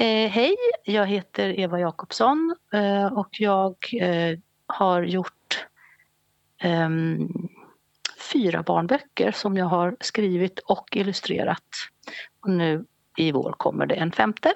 Eh, hej, jag heter Eva Jakobsson eh, och jag eh, har gjort ehm, fyra barnböcker som jag har skrivit och illustrerat. Och nu i vår kommer det en femte.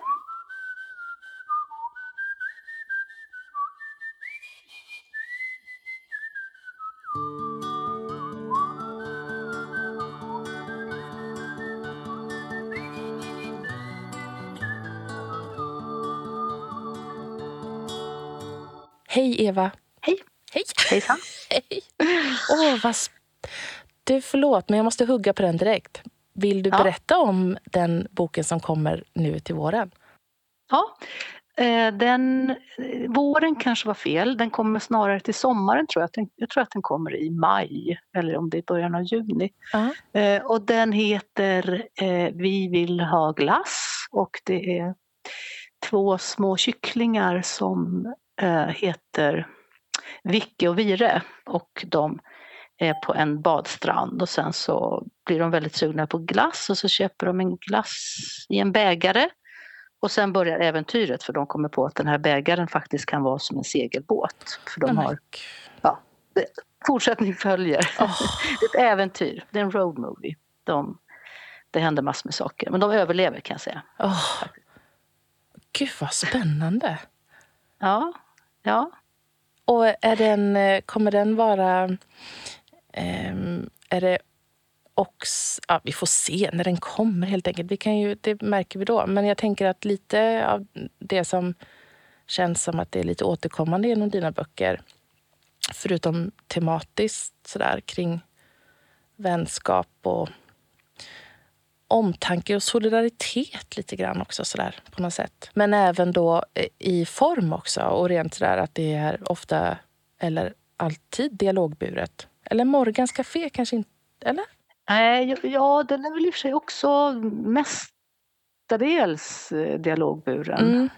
Eva! Hej! Hej! Hejsan! Hej! Åh, vad du, förlåt, men jag måste hugga på den direkt. Vill du Ja. berätta om den boken som kommer nu till våren? Ja, eh, den, eh, våren kanske var fel. Den kommer snarare till sommaren tror jag. Den- Jag tror att den kommer i maj eller om det är början av juni. Ja. Eh, och den heter eh, Vi vill ha glass och det är två små kycklingar som heter Vicky och Vire och de är på en badstrand och sen så blir de väldigt sugna på glass och så köper de en glass i en bägare och sen börjar äventyret för de kommer på att den här bägaren faktiskt kan vara som en segelbåt. För de har, gud. fortsättning följer. Är ett äventyr, det är en road movie. De, det händer massor med saker, men de överlever kan jag säga. Åh. Gud, vad spännande! Ja, ja. Och är den, kommer den vara... Ehm, är det också... Ja, vi får se när den kommer, helt enkelt. Vi kan ju, det märker vi då. Men jag tänker att lite av det som känns som att det är lite återkommande genom dina böcker förutom tematiskt sådär kring vänskap och omtanke och solidaritet lite grann också sådär på något sätt. Men även då eh, i form också och rent sådär att det är ofta eller alltid dialogburet. Eller Morgans Café kanske inte, eller? Nej, ja, den är väl i och för sig också mestadels eh, dialogburen. Mm.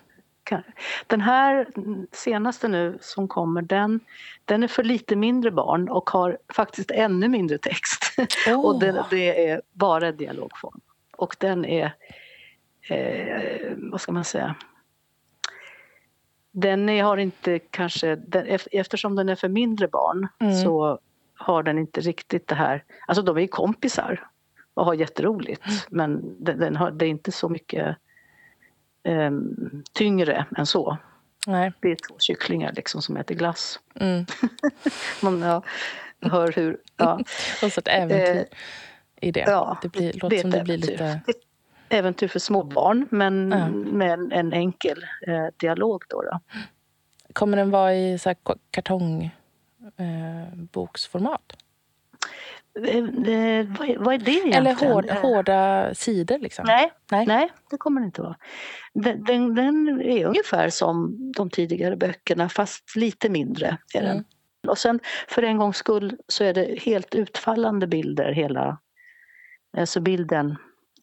Den här senaste nu som kommer, den, den är för lite mindre barn och har faktiskt ännu mindre text. Åh. och den, det är bara dialogform. Och den är, eh, vad ska man säga, den är, har inte kanske, den, ef- eftersom den är för mindre barn Mm. så har den inte riktigt det här, alltså de är ju kompisar och har jätteroligt men den, den har, det är inte så mycket ehm, tyngre än så. Nej. Det är två kycklingar liksom som äter glass. Mm. Man ja, hör hur, ja, Och så ett äventyr Eh, i det. ja, det blir, det låter är som det blir äventyr. lite... Ett äventyr för små barn men Ja. med en, en enkel eh, dialog då. då. Kommer den vara i så här kartongboksformat? Eh? Eh, eh, vad, vad är det egentligen? Eller hård, Eh, hårda sidor liksom? Nej, Nej. Nej, det kommer det inte vara. Den, den, den är ungefär som de tidigare böckerna fast lite mindre är den. Mm. Och sen för en gångs skull så är det helt utfallande bilder hela, alltså bilden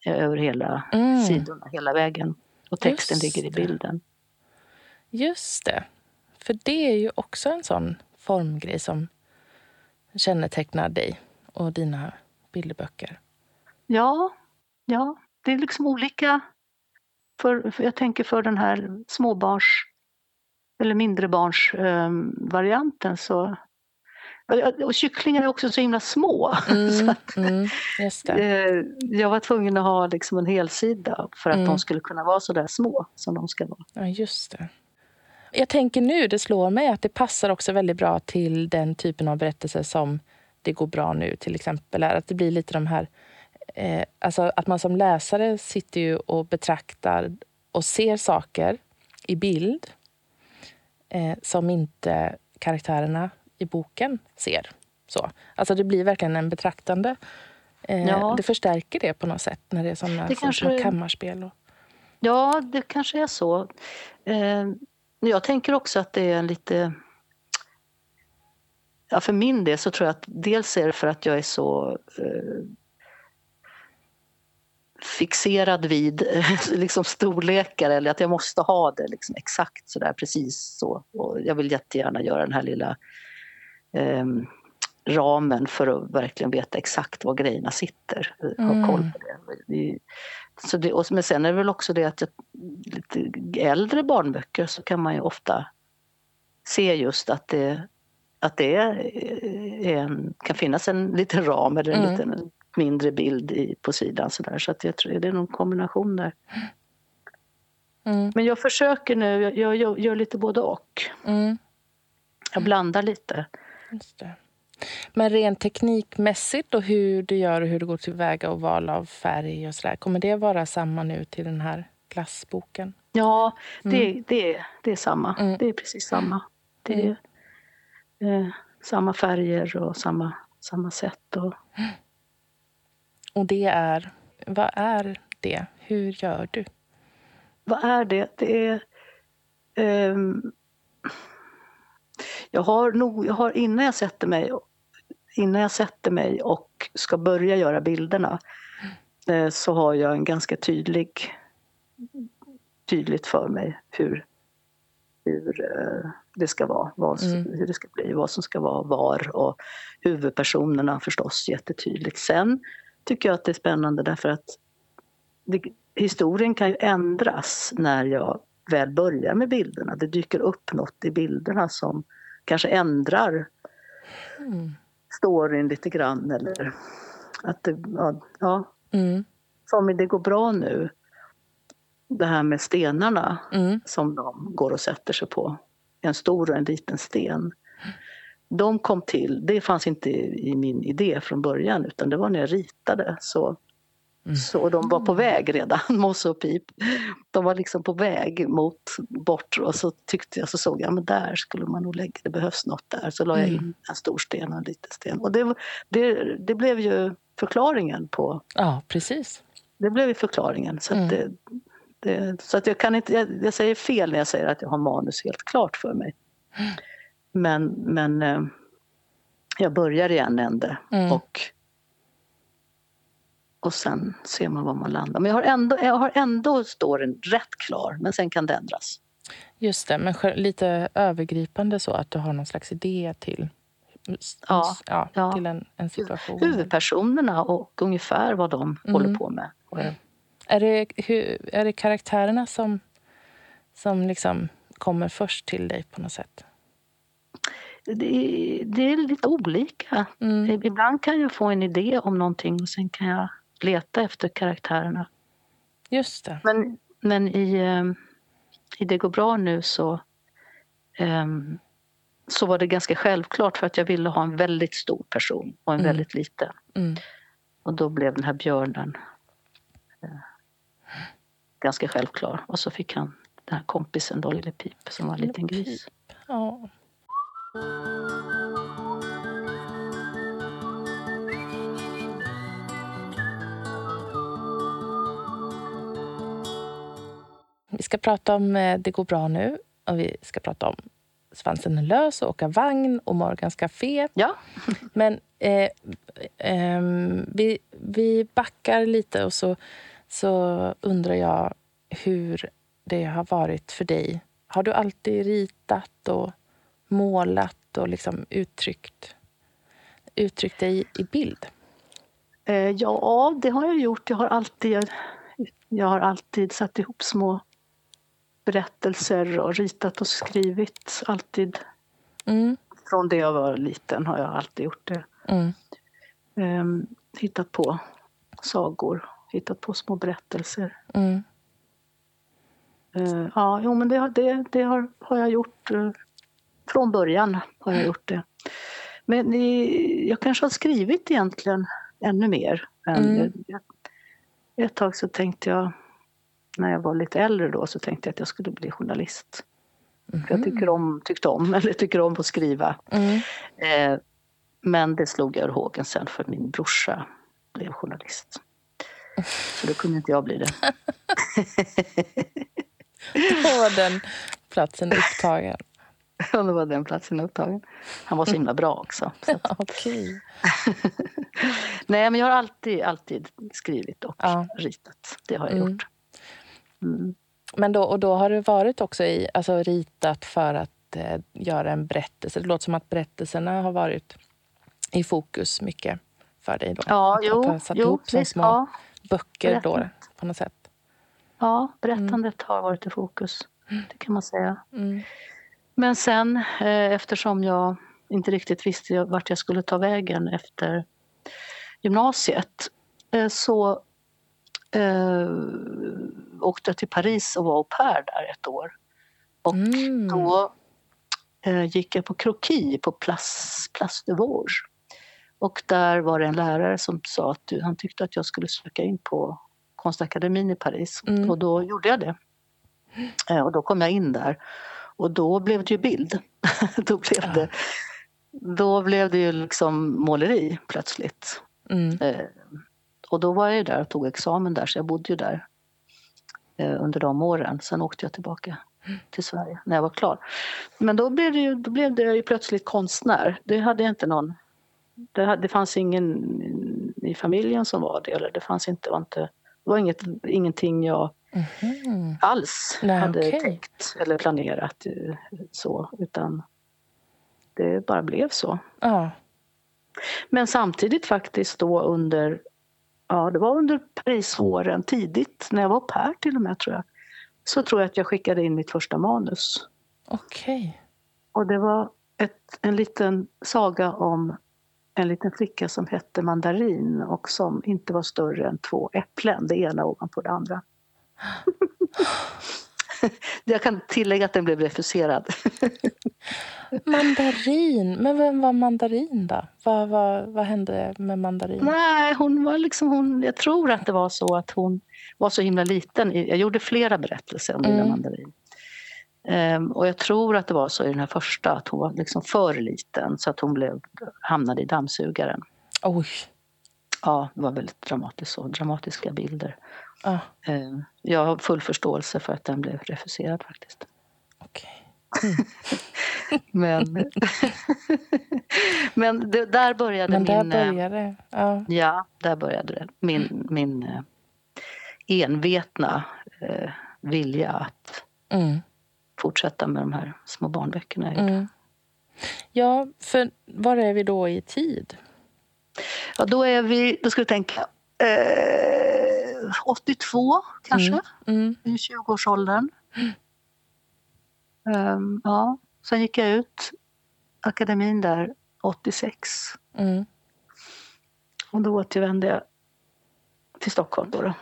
är över hela Mm. sidorna hela vägen. Och texten Just ligger i bilden. Just det. För det är ju också en sån formgrej som kännetecknar dig och dina bilderböcker. Ja, ja, det är liksom olika. För, för jag tänker för den här småbarns eller mindre barns ehm, varianten så och kycklingar är också så himla små. så Mm, att, mm, just det. eh, jag var tvungen att ha liksom en hel sida för att Mm. de skulle kunna vara så där små som de ska vara. Ja, just det. Jag tänker nu, det slår mig att det passar också väldigt bra till den typen av berättelser som Det går bra nu till exempel. Att det blir lite de här... Eh, alltså att man som läsare sitter ju och betraktar och ser saker i bild eh, som inte karaktärerna i boken ser. Så. Alltså det blir verkligen en betraktande. Eh, Ja. Det förstärker det på något sätt när det är såna, Det kanske- kammarspel. Och, Ja, det kanske är så. Eh, jag tänker också att det är en lite... Ja, för min del så tror jag att dels är det för att jag är så eh, fixerad vid liksom storlekar eller att jag måste ha det liksom exakt så där precis så. Och jag vill jättegärna göra den här lilla eh, ramen för att verkligen veta exakt var grejerna sitter. eh, Ha Mm. koll på det. Så det, och, men sen är det väl också det att jag, lite äldre barnböcker så kan man ju ofta se just att det, att det är en, kan finnas en liten ram eller en mm. liten mindre bild i, på sidan. Så, där. så att jag tror det är någon kombination där. Mm. Men jag försöker nu, jag, jag, jag gör lite både och. Mm. Jag blandar lite. Men rent teknikmässigt och hur du gör och hur du går tillväga och val av färg och sådär. Kommer det vara samma nu till den här glassboken? Ja, det, mm. det, det är samma. Mm. Det är precis samma. Det är mm. eh, samma färger och samma, samma sätt. Och... och det är, vad är det? Hur gör du? Vad är det? Det är... Um, jag har nog, jag har, innan jag sätter mig innan jag sätter mig och ska börja göra bilderna eh, så har jag en ganska tydlig, tydligt för mig hur, hur eh, det ska vara, vad, mm. hur det ska bli, vad som ska vara var och huvudpersonerna förstås jättetydligt. Sen tycker jag att det är spännande därför att det, historien kan ju ändras när jag väl börjar med bilderna. Det dyker upp något i bilderna som kanske ändrar mm. storyn lite grann eller att det, ja. Mm. som Det går bra nu. Det här med stenarna mm. som de går och sätter sig på. En stor och en liten sten. De kom till, det fanns inte i min idé från början utan det var när jag ritade. Så Mm. Så de var på väg redan, Mosse och Pip. De var liksom på väg mot bort och så tyckte jag, så såg jag, men där skulle man nog lägga, det behövs något där. Så la jag in mm. en stor sten och en liten sten. Och det, det, det blev ju förklaringen på... Ja, precis. Det blev ju förklaringen. Så, mm. det, det, så att jag kan inte, jag, jag, säger fel när jag säger att jag har manus helt klart för mig. Mm. Men, men eh, jag börjar i en ände mm. och och sen ser man var man landar. Men jag har ändå, jag har ändå storyn rätt klar, men sen kan det ändras. Just det, men lite övergripande så att du har någon slags idé till, ja, ja, ja. till en, en situation. Huvudpersonerna och ungefär vad de mm. håller på med. Är det, hur, är det karaktärerna som, som liksom kommer först till dig på något sätt? Det, det är lite olika. Mm. Ibland kan jag få en idé om någonting och sen kan jag leta efter karaktärerna. Just det. Men, men i, ehm, i Det går bra nu så, um, så var det ganska självklart för att jag ville ha en väldigt stor person och en mm. väldigt liten. Mm. Och då blev den här björnen uh, ganska självklar. Och så fick han den här kompisen då, Lille Pip, som var en liten gris. Ja. Ska prata om eh, Det går bra nu och vi ska prata om Svansen är lös och åka vagn och Morgans Café. Ja. Men eh, eh, vi, vi backar lite och så, så undrar jag hur det har varit för dig. Har du alltid ritat och målat och liksom uttryckt, uttryckt dig i bild? Eh, ja, det har jag gjort. Jag har alltid, jag har alltid satt ihop små berättelser och ritat och skrivit alltid. Mm. Från det jag var liten har jag alltid gjort det. Mm. Um, hittat på sagor, hittat på små berättelser. Mm. Uh, ja, jo, men det, det, det har, har jag gjort. Uh, från början har jag gjort det. Men i, jag kanske har skrivit egentligen ännu mer. Än, mm. jag, ett tag så tänkte jag när jag var lite äldre då så tänkte jag att jag skulle bli journalist. Mm. För jag tycker om, tyckte om, eller tycker om att skriva. Mm. Eh, men det slog jag ur hågen sen för min brorsa blev journalist. Så då kunde inte jag bli det. då var den platsen upptagen. Ja, då var den platsen upptagen. Han var så himla bra också. Så att... okay. Nej, men jag har alltid, alltid skrivit och ja. ritat. Det har jag mm. gjort. Mm. Men då, och då har det varit också i, alltså ritat för att eh, göra en berättelse. Det låter som att berättelserna har varit i fokus mycket för dig. Då. Ja, att jo, ha satt jo, ihop som små ja. böcker då, på något sätt. Ja, berättandet har varit i fokus. Det kan man säga. Mm. Men sen eh, eftersom jag inte riktigt visste vart jag skulle ta vägen efter gymnasiet eh, så eh, åkte jag till Paris och var au pair där ett år. Och Mm. då eh, gick jag på kroki på Place, Place de Vosges. Och där var det en lärare som sa att du, han tyckte att jag skulle söka in på Konstakademin i Paris. Mm. Och då gjorde jag det. Eh, och då kom jag in där. Och då blev det ju bild. då, blev Ja. det, då blev det ju liksom måleri plötsligt. Mm. Eh, och då var jag ju där och tog examen där så jag bodde ju där under de åren. Sen åkte jag tillbaka till Sverige när jag var klar. Men då blev det ju, då blev det ju plötsligt konstnär. Det hade jag inte någon... Det, det fanns ingen i familjen som var det. Eller det fanns inte, var inte, det var inget, ingenting jag Mhm. alls Nej, hade okej. tänkt eller planerat eh, så. Utan det bara blev så. Ja. Men samtidigt faktiskt då under, ja det var under Parisåren tidigt, när jag var au pair till och med tror jag. Så tror jag att jag skickade in mitt första manus. Okej. Och det var ett, en liten saga om en liten flicka som hette Mandarin och som inte var större än två äpplen, det ena ovanpå det andra. jag kan tillägga att den blev refuserad. Mandarin. Men vem var mandarin då? Vad, vad, vad hände med mandarin? Nej, hon var liksom hon, jag tror att det var så att hon var så himla liten. Jag gjorde flera berättelser om Lilla Mm. Mandarin. Ehm, och jag tror att det var så i den här första att hon var liksom för liten så att hon blev, hamnade i dammsugaren. Oj. Ja, det var väldigt dramatiskt så, dramatiska bilder. Ja, Ehm, jag har full förståelse för att den blev refuserad faktiskt. okej. Men, Men det, där började Men där min... eh, började ja. Ja, där började det. Min, min eh, envetna eh, vilja att Mm. fortsätta med de här små barnböckerna. Mm. Ja, för var är vi då i tid? Ja, då är vi, då ska vi tänka, eh, 82 kanske, Mm. i 20-årsåldern. Ehm, ja, sen gick jag ut akademin där 86 Mm. och då återvände jag till Stockholm. Då då.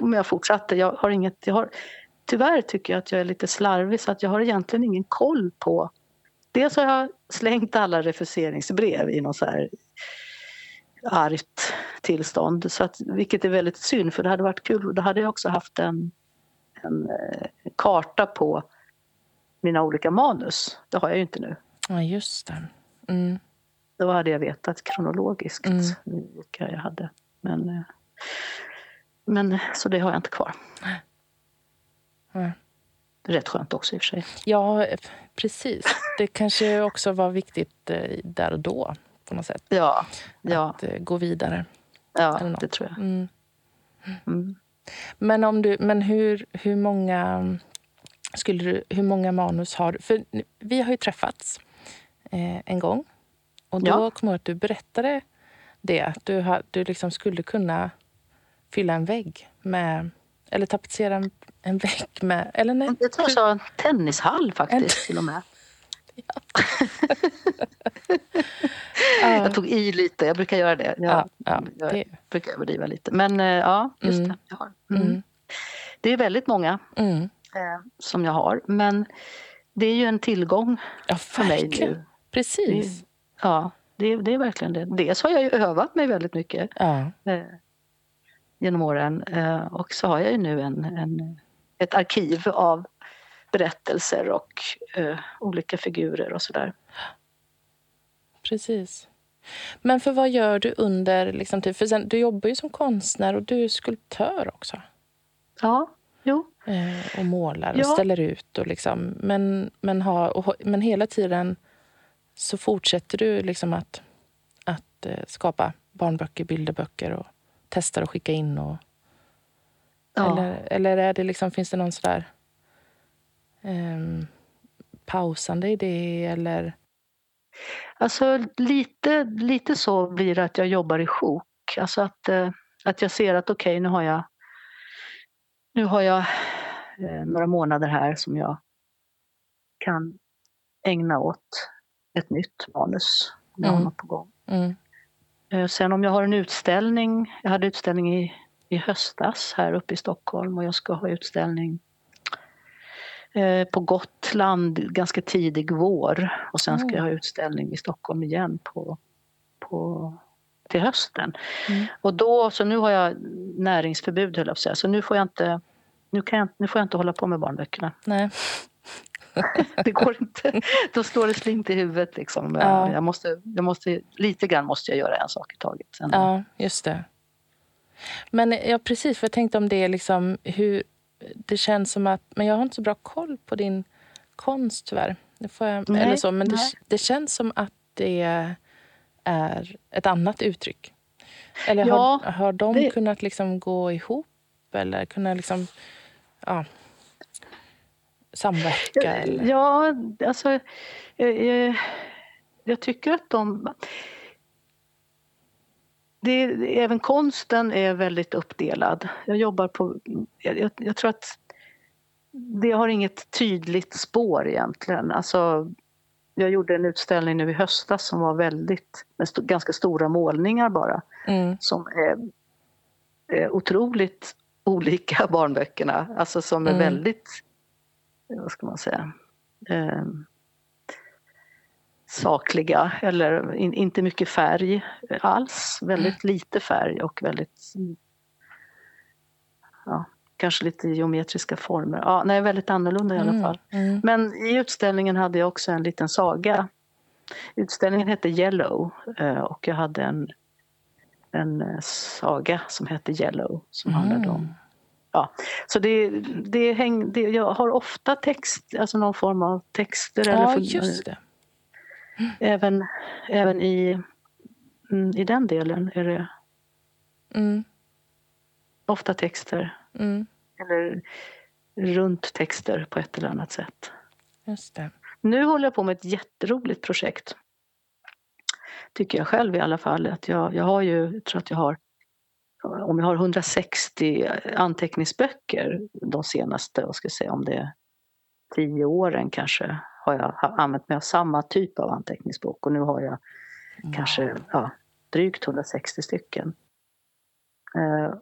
Men jag fortsatte. Jag har inget, jag har, tyvärr tycker jag att jag är lite slarvig så att jag har egentligen ingen koll på... Dels har jag slängt alla refuseringsbrev i någon så här argt tillstånd. Så att, vilket är väldigt synd för det hade varit kul. Då hade jag också haft en, en eh, karta på mina olika manus. Det har jag ju inte nu. Ja, just det. Mm. Då hade jag vetat kronologiskt Mm. vilka jag hade. Men, eh, men så det har jag inte kvar. Är rätt skönt också i och för sig. Ja, precis. Det kanske också var viktigt eh, där och då på något sätt. Ja, ja, Att eh, gå vidare. eller ja det tror jag. Mm. Mm. Men, om du, men hur, hur, många, skulle du, hur många manus har du? För vi har ju träffats eh, en gång. Och då Ja. kommer jag att du berättade det. Att du, har, du liksom skulle kunna fylla en vägg med... Eller tapetsera en, en vägg med... Eller nej. Jag tror jag sa en tennishall faktiskt till och med. Ja, Jag tog i lite, jag brukar göra det. Jag, ja, ja, jag det, brukar överdriva lite. Men eh, ja, just Mm. det. Jag har. Mm. mm, Det är väldigt många mm. eh, som jag har. Men det är ju en tillgång Ja, för mig nu. Precis. Ja, det, det är verkligen det. Dels har jag ju övat mig väldigt mycket. Eh, genom åren. Eh, och så har jag ju nu en, en, ett arkiv av berättelser och eh, olika figurer och sådär. Precis. Men för vad gör du under... Liksom, typ, för sen, du jobbar ju som konstnär och du är skulptör också. Ja, jo. Eh, och målar och Ja. ställer ut. Och liksom, men, men, ha, och, men hela tiden så fortsätter du liksom att, att eh, skapa barnböcker, bilderböcker och testar och skicka in. Och, Ja. Eller, eller är det liksom, finns det någon sådär ehm, pausande idé? Eller, Alltså lite, lite så blir det att jag jobbar i sjok. Alltså att, eh, att jag ser att okej, nu har jag nu har jag eh, några månader här som jag kan ägna åt ett nytt manus jag har Mm. något på gång. Mm. Eh, Sen om jag har en utställning, jag hade utställning i, i höstas här uppe i Stockholm och jag ska ha utställning på Gotland ganska tidig vår och sen ska Mm. jag ha utställning i Stockholm igen på, på, till hösten. Mm. Och då, så nu har jag näringsförbud höll jag på att säga, så nu får jag inte nu, kan jag, nu får jag inte hålla på med barnböckerna. Nej. Det går inte. Då slår det slint i huvudet. Liksom. Ja. Jag måste, jag måste, lite grann måste jag göra en sak i taget. Sen, Ja, just det. Men ja, precis, för jag tänkte om det är liksom hur det känns som att, men jag har inte så bra koll på din konst tyvärr. Det får jag, Nej, eller så, men det, det känns som att det är ett annat uttryck. Eller Ja, har, har de det- kunnat liksom gå ihop eller kunna liksom, ja, samverka? Eller? Ja, alltså... Eh, eh, jag tycker att de... Det, även konsten är väldigt uppdelad. Jag jobbar på... Jag, jag, jag tror att det har inget tydligt spår egentligen. Alltså, jag gjorde en utställning nu i höstas som var väldigt, med st- ganska stora målningar bara. Mm, som är, är otroligt olika barnböckerna. Alltså som är Mm. väldigt, vad ska man säga, eh, sakliga eller in, inte mycket färg alls. Väldigt lite färg och väldigt, ja, kanske lite geometriska former. Ja, nej, väldigt annorlunda i alla mm, fall. mm, Men i utställningen hade jag också en liten saga. Utställningen hette Yellow eh, och jag hade en, en eh, saga som hette Yellow som handlade om... Mm. Ja. Så det, det häng, det, jag har ofta text, alltså någon form av texter. eller Ja, för- just det. Även, även i, mm, i den delen är det Mm, ofta texter. mm, Eller runt texter på ett eller annat sätt. just det. Nu håller jag på med ett jätteroligt projekt. Tycker jag själv i alla fall. Att jag, jag har ju, jag tror att jag har, om jag har 160 anteckningsböcker de senaste, vad ska jag säga, om det tio åren kanske, har jag använt mig av samma typ av anteckningsbok och nu har jag kanske ja, drygt 160 stycken. Eh,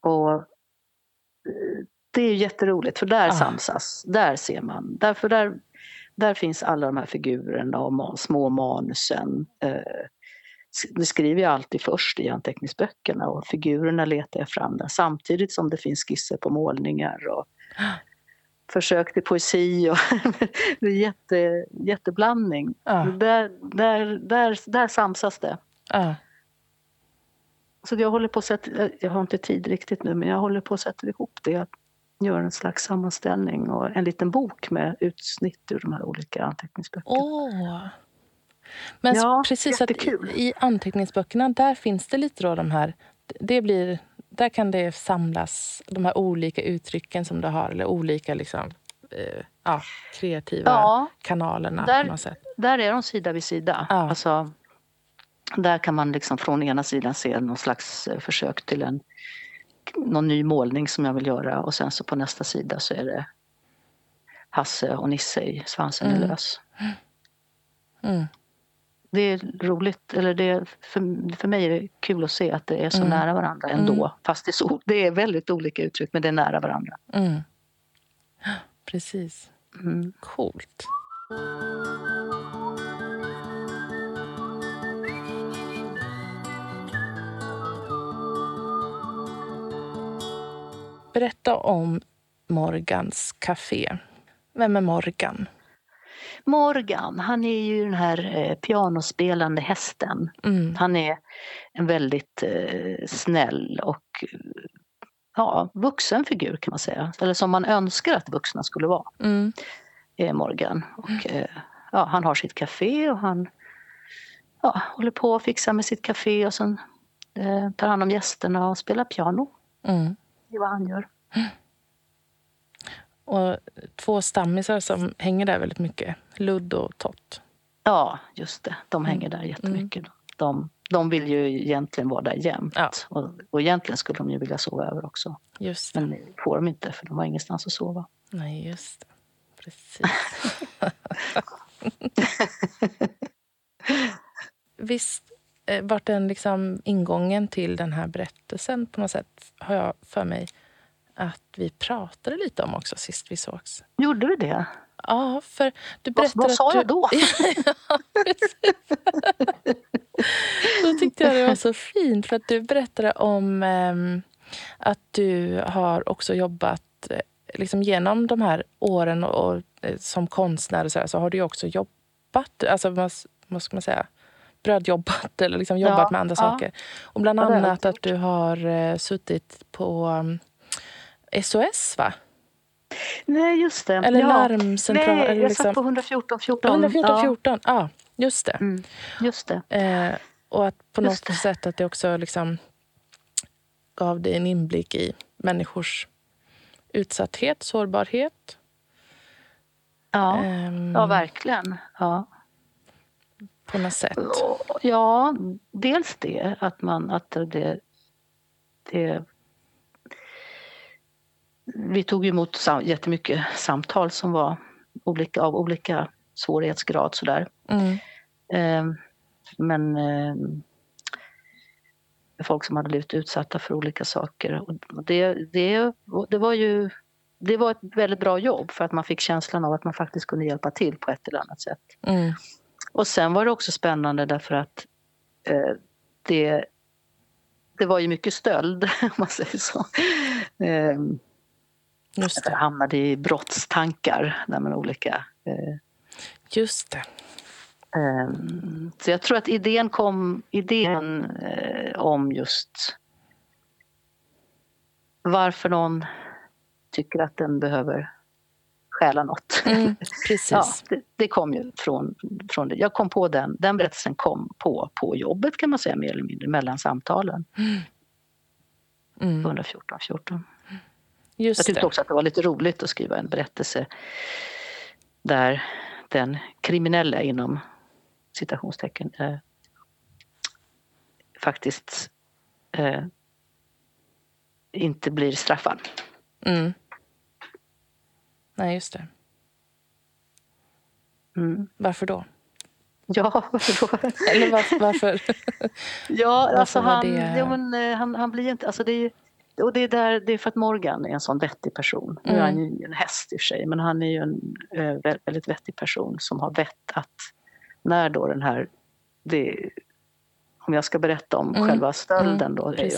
och eh, det är ju jätteroligt för där Ah. samsas, där ser man. Därför där, där finns alla de här figurerna och små manusen. Eh, det skriver jag alltid först i anteckningsböckerna och figurerna letar jag fram där samtidigt som det finns skisser på målningar och försök till poesi och det är jätte, jätteblandning. Ja, Där, där, där, där samsas det. ja. Så jag håller på att sätta, jag har inte tid riktigt nu, men jag håller på att sätta ihop det. Jag gör en slags sammanställning och en liten bok med utsnitt ur de här olika anteckningsböckerna. Åh! Men Ja, precis att i, i anteckningsböckerna, där finns det lite då de här... Det blir, där kan det samlas, de här olika uttrycken som du har, eller olika liksom, eh, ja, kreativa Ja, kanalerna där- på något sätt. där är de sida vid sida. Ja. Alltså, där kan man liksom från ena sidan se någon slags eh, försök till en någon ny målning som jag vill göra och sen så på nästa sida så är det Hasse och Nisse i Svansen är Mm. lös. Mm. Det är roligt, eller det för, för mig är det kul att se att det är så Mm. nära varandra ändå. Mm. Fast det är, så, det är väldigt olika uttryck men det är nära varandra. Mm. Precis. Mm. Coolt. Berätta om Morgans café. Vem är Morgan? Morgan, han är ju den här eh, pianospelande hästen. Mm. Han är en väldigt eh, snäll och eh, ja, vuxen figur kan man säga. Eller som man önskar att vuxna skulle vara, Mm. är Morgan. Och, eh, ja, han har sitt café och han ja, håller på och fixar med sitt café och sen eh, tar hand om gästerna och spelar piano. Mm. Det är vad han gör. Och två stammisar som hänger där väldigt mycket. Ludd och Tott. Ja, just det. De hänger där jättemycket. De de vill ju egentligen vara där jämt. Ja. Och, och egentligen skulle de ju vilja sova över också. Just det. Men det får de inte för de har ingenstans att sova. Nej, just det. Precis. Visst eh, vart den liksom ingången till den här berättelsen på något sätt har jag för mig att vi pratade lite om också sist vi sågs. Gjorde vi det? Ja, för du Vad, berättade vad sa att jag då? Ja, precis. Då tyckte jag det var så fint för att du berättade om ehm, att du har också jobbat eh, liksom genom de här åren och, och eh, som konstnär och så, här, så har du också jobbat, alltså vad, vad ska man säga, brödjobbat eller liksom jobbat Ja, med andra ja. saker. Och bland annat att du har eh, suttit på um, SOS, va? Nej, just det. Eller ja. larmcentral. Nej, eller jag liksom, satt på 114 14. 114, ja. 14. Ja, just det. Mm, just det. Eh, och att på Just något det. sätt att det också liksom gav dig en inblick i människors utsatthet, sårbarhet. Ja, Ehm, ja verkligen. Ja. På något sätt. ja, dels det att man att det, det vi tog emot sam, jättemycket samtal som var olika, av olika svårighetsgrad sådär. Mm. Eh, men eh, folk som hade blivit utsatta för olika saker. Och det, det, det var ju det var ett väldigt bra jobb för att man fick känslan av att man faktiskt kunde hjälpa till på ett eller annat sätt. Mm. Och sen var det också spännande därför att eh, det, det var ju mycket stöld, om man säger så. Eh, Just det. hamnade i brottstankar där med olika eh, Just det. Ehm, Så jag tror att idén kom, idén eh, om just varför någon tycker att den behöver stjäla något. Mm, precis. Ja, det, det kom ju från, från det. Jag kom på den, den berättelsen kom på, på jobbet kan man säga mer eller mindre, mellan samtalen Mm. 114 14. Just Jag tyckte det. också att det var lite roligt att skriva en berättelse där den kriminella inom citationstecken eh, faktiskt eh, inte blir straffad. Mm. Nej, just det. Mm. Varför då? Ja, varför då? Eller varför? varför? Ja, alltså var han, det- ja, men, eh, han, han blir inte... Alltså det, är, och det, är där, det är för att Morgan är en sån vettig person. Nu är han Mm. ju en häst i och för sig, men han är ju en eh, vä- väldigt vettig person som har vett att när då den här... Det, om jag ska berätta om Mm. själva stölden då, är ju,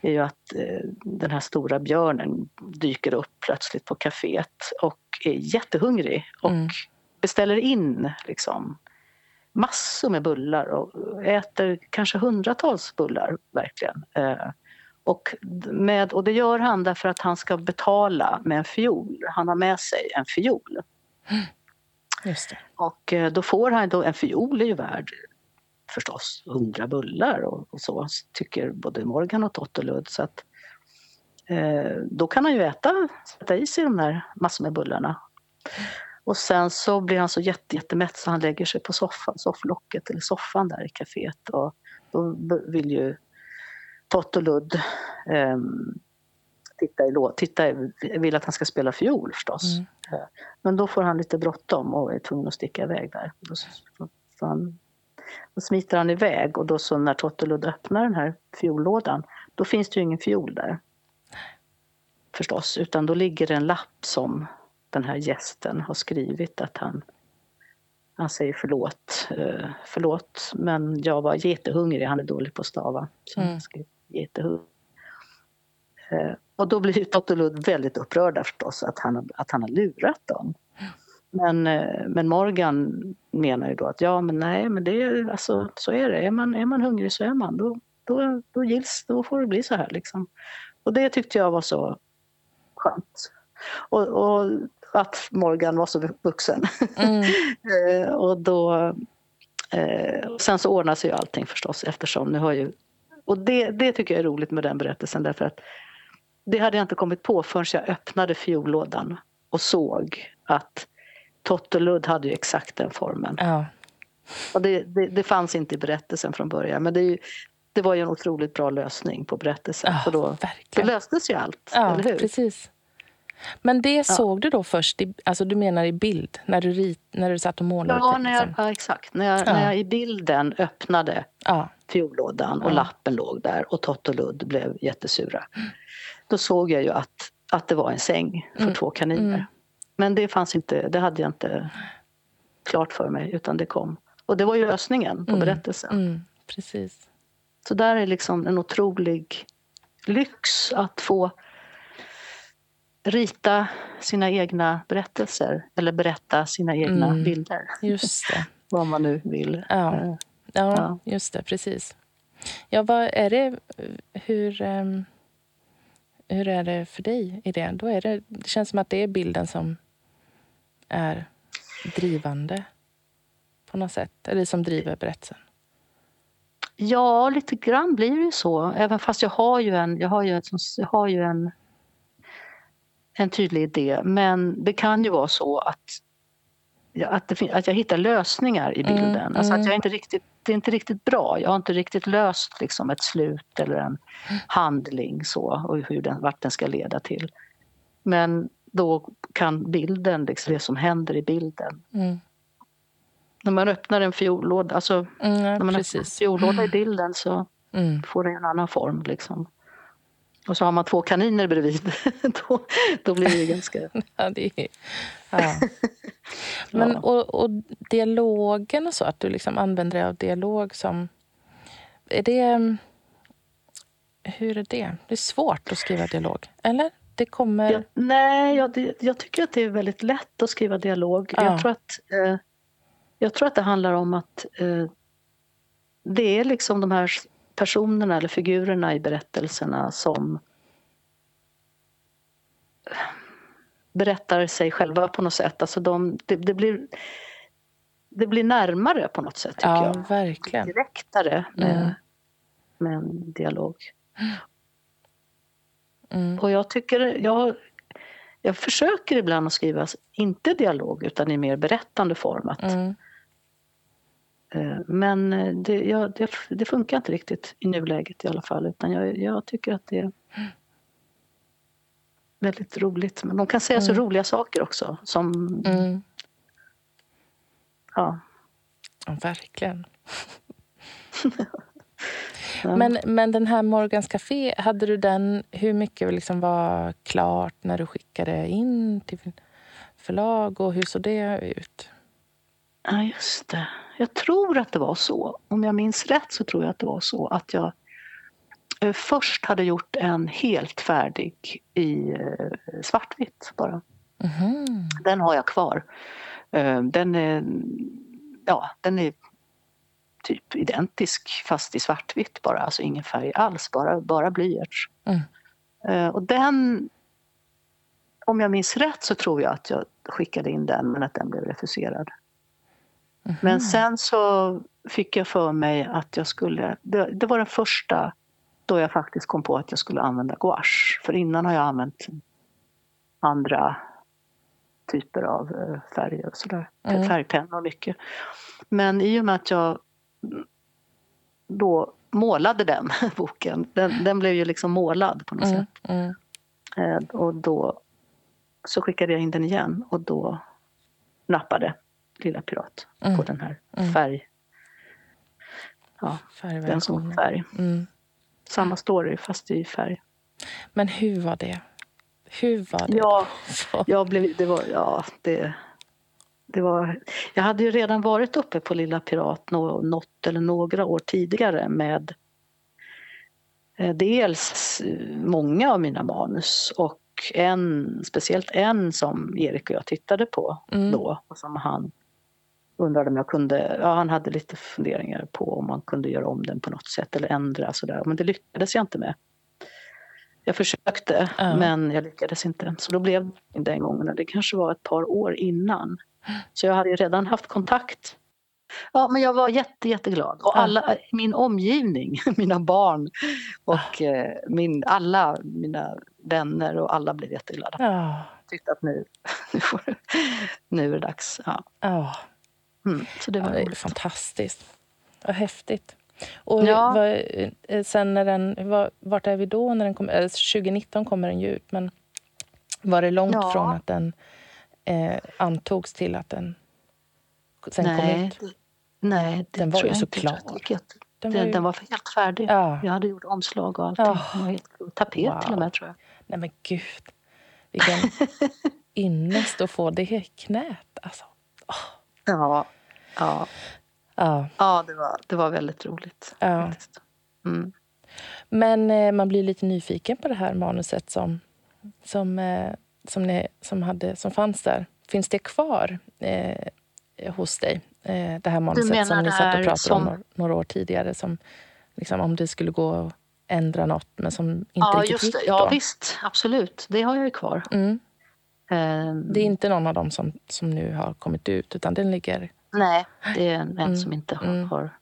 är ju att eh, den här stora björnen dyker upp plötsligt på kaféet och är jättehungrig och Mm. beställer in liksom massor med bullar och äter kanske hundratals bullar verkligen. Eh, och, med, och det gör han därför att han ska betala med en fiol. Han har med sig en fiol. Just det. Och eh, då får han då, en fiol är ju värd förstås hundra bullar och, och så tycker både Morgan och Totteludd. Så att, eh, då kan han ju äta, sätta i sig de där massor med bullarna. Och sen så blir han så jätte, jättemätt så han lägger sig på soffan, sofflocket eller soffan där i kaféet. Och då vill ju Totteludd eh, titta i lå- titta, vill att han ska spela fiol förstås. Mm. Eh, Men då får han lite bråttom och är tvungen att sticka iväg där. Då, så, han, då smiter han iväg och då så när Totteludd öppnar den här fiollådan då finns det ju ingen fiol där. Förstås, utan då ligger det en lapp som den här gästen har skrivit att han han säger förlåt, eh, förlåt men jag var jättehungrig, han är dålig på att stava. Så Mm. han skrev jättehungrig. Eh, och då blir ju Totteludd väldigt upprörda förstås att han, att han har lurat dem. Men, eh, men Morgan menar ju då att ja men nej men det är alltså så är det. Är man, är man hungrig så är man. Då, då, då gills, då får det bli så här liksom. Och det tyckte jag var så skönt. Och, och att Morgan var så vuxen. Mm. Eh, och då, eh, och sen så ordnar sig ju allting förstås eftersom nu har ju... Och det, det tycker jag är roligt med den berättelsen därför att det hade jag inte kommit på förrän jag öppnade fiollådan och såg att Totteludd hade ju exakt den formen. Ja, Och det, det, det, fanns inte i berättelsen från början men det, ju, det var ju en otroligt bra lösning på berättelsen. Ja, för då, då löstes ju allt, ja, eller hur? Precis. Men det såg du då först, i, alltså du menar i bild, när du, rit, när du satt och målade? Ja, när jag, ja exakt. När jag, när jag i bilden öppnade ja. Fiollådan och lappen låg där och Tott och Ludd blev jättesura. Då såg jag ju att, att det var en säng för mm. två kaniner. Mm. Men det fanns inte, det hade jag inte klart för mig utan det kom. Och det var ju lösningen på mm. berättelsen. Mm. Precis. Så där är liksom en otrolig lyx att få rita sina egna berättelser eller berätta sina egna mm, bilder. Just det. vad man nu vill. Ja. Ja, just det. Precis. Ja, vad är det... Hur, um, hur är det för dig i det? Då är det, det känns som att det är bilden som är drivande på något sätt. Eller som driver berättelsen. Ja, lite grann blir det ju så. Även fast jag har ju en, jag har ju, jag har ju en en tydlig idé. Men det kan ju vara så att, att, det, att jag hittar lösningar i mm, bilden. Mm, alltså att jag inte riktigt, det är inte riktigt bra. Jag har inte riktigt löst liksom ett slut eller en handling så och hur den, vart den ska leda till. Men då kan bilden, liksom det som händer i bilden. Mm. När man öppnar en fiollåda, alltså, mm, när man precis. öppnar en fiollåda i bilden så mm. får den en annan form. Liksom. Och så har man två kaniner bredvid. då, då blir det ganska... ja, det är... ja. Men, och, och, dialogen och så, att du liksom använder dig av dialog som... Är det... Hur är det? Det är svårt att skriva dialog, eller? Det kommer... Ja, nej, jag, det, jag tycker att det är väldigt lätt att skriva dialog. Ja. Jag, tror att, eh, jag tror att det handlar om att eh, det är liksom de här personerna eller figurerna i berättelserna som berättar sig själva på något sätt. Alltså de, det, det blir, det blir närmare på något sätt tycker ja, jag. Verkligen. Direktare med, mm. med en dialog. Mm. Och jag tycker, jag, jag försöker ibland att skriva, inte dialog utan i mer berättande form. Att, mm. Eh, men det, ja, det, det, funkar inte riktigt i nuläget i alla fall. Utan jag, jag tycker att det är väldigt roligt. Men de kan säga mm. så roliga saker också. Som, mm. ja. ja. Verkligen. ja. Men, men den här Morgans Café, hade du den, hur mycket liksom var klart när du skickade in till förlag och hur såg det ut? Ja, just det. Jag tror att det var så. Om jag minns rätt så tror jag att det var så att jag eh, först hade gjort en helt färdig i eh, svartvitt bara. Mm. Den har jag kvar. Eh, den är, ja, den är typ identisk fast i svartvitt bara, alltså ingen färg alls, bara, bara blyerts. Mm. Och den, om jag minns rätt så tror jag att jag skickade in den men att den blev refuserad. Mm. Men sen så fick jag för mig att jag skulle, det, det, var den första då jag faktiskt kom på att jag skulle använda gouache. För innan har jag använt andra typer av eh, färger och sådär. Mm. Färgpennor mycket. Men i och med att jag då målade den boken, den, den blev ju liksom målad på något mm. sätt. Mm. Eh, och då så skickade jag in den igen och då nappade Lilla Pirat mm. på den här mm. färg... Ja, den som färg. Mm. Samma story fast i färg. Men hur var det? Hur var det? Ja, jag blev, det var, ja det, det var, jag hade ju redan varit uppe på Lilla Pirat något eller några år tidigare med eh, dels många av mina manus och en, speciellt en som Erik och jag tittade på mm. då och som han undrade om jag kunde, ja han hade lite funderingar på om man kunde göra om den på något sätt eller ändra sådär. Men det lyckades jag inte med. Jag försökte mm. men jag lyckades inte. Så då blev det den gången. Det kanske var ett par år innan. Så jag hade ju redan haft kontakt. Ja men jag var jätte, jätteglad. Och alla, min omgivning, mina barn och eh, min, alla mina vänner och alla blev jätteglada. Ja. Tyckte att nu, nu, är det dags. Ja. ja. Mm, så det var ja, det är fantastiskt. Vad häftigt. Och Ja. vad, eh, sen när den, vad, vart är vi då? När den kom, eh, 2019 kommer den ju ut, men var det långt Ja. från att den eh, antogs till att den sen kom nej, ut? det, nej, det Den var ju jag så inte. Jag klar. jätte- Den var ju- den var helt färdig. Ja. Jag hade gjort omslag och allting. Var helt, tapet till och med tror jag. Nej men gud, vilken ynnest att få det i knät. Alltså. Ja, ja, Ja. ja det, var, det var väldigt roligt. Ja. Mm. Men eh, man blir lite nyfiken på det här manuset som, som, eh, som, ni, som, hade, som fanns där. Finns det kvar eh, hos dig? Eh, det här manuset som ni satt och pratade som- om några, år tidigare. Som, liksom, om det skulle gå att ändra något, men som inte Ja, riktigt just gick det. Ja, då. visst. Absolut. Det har jag ju kvar. Mm. Ehm, Det är inte någon av dem som, som nu har kommit ut, utan den ligger... Nej, det är en, en som inte har, mm. har,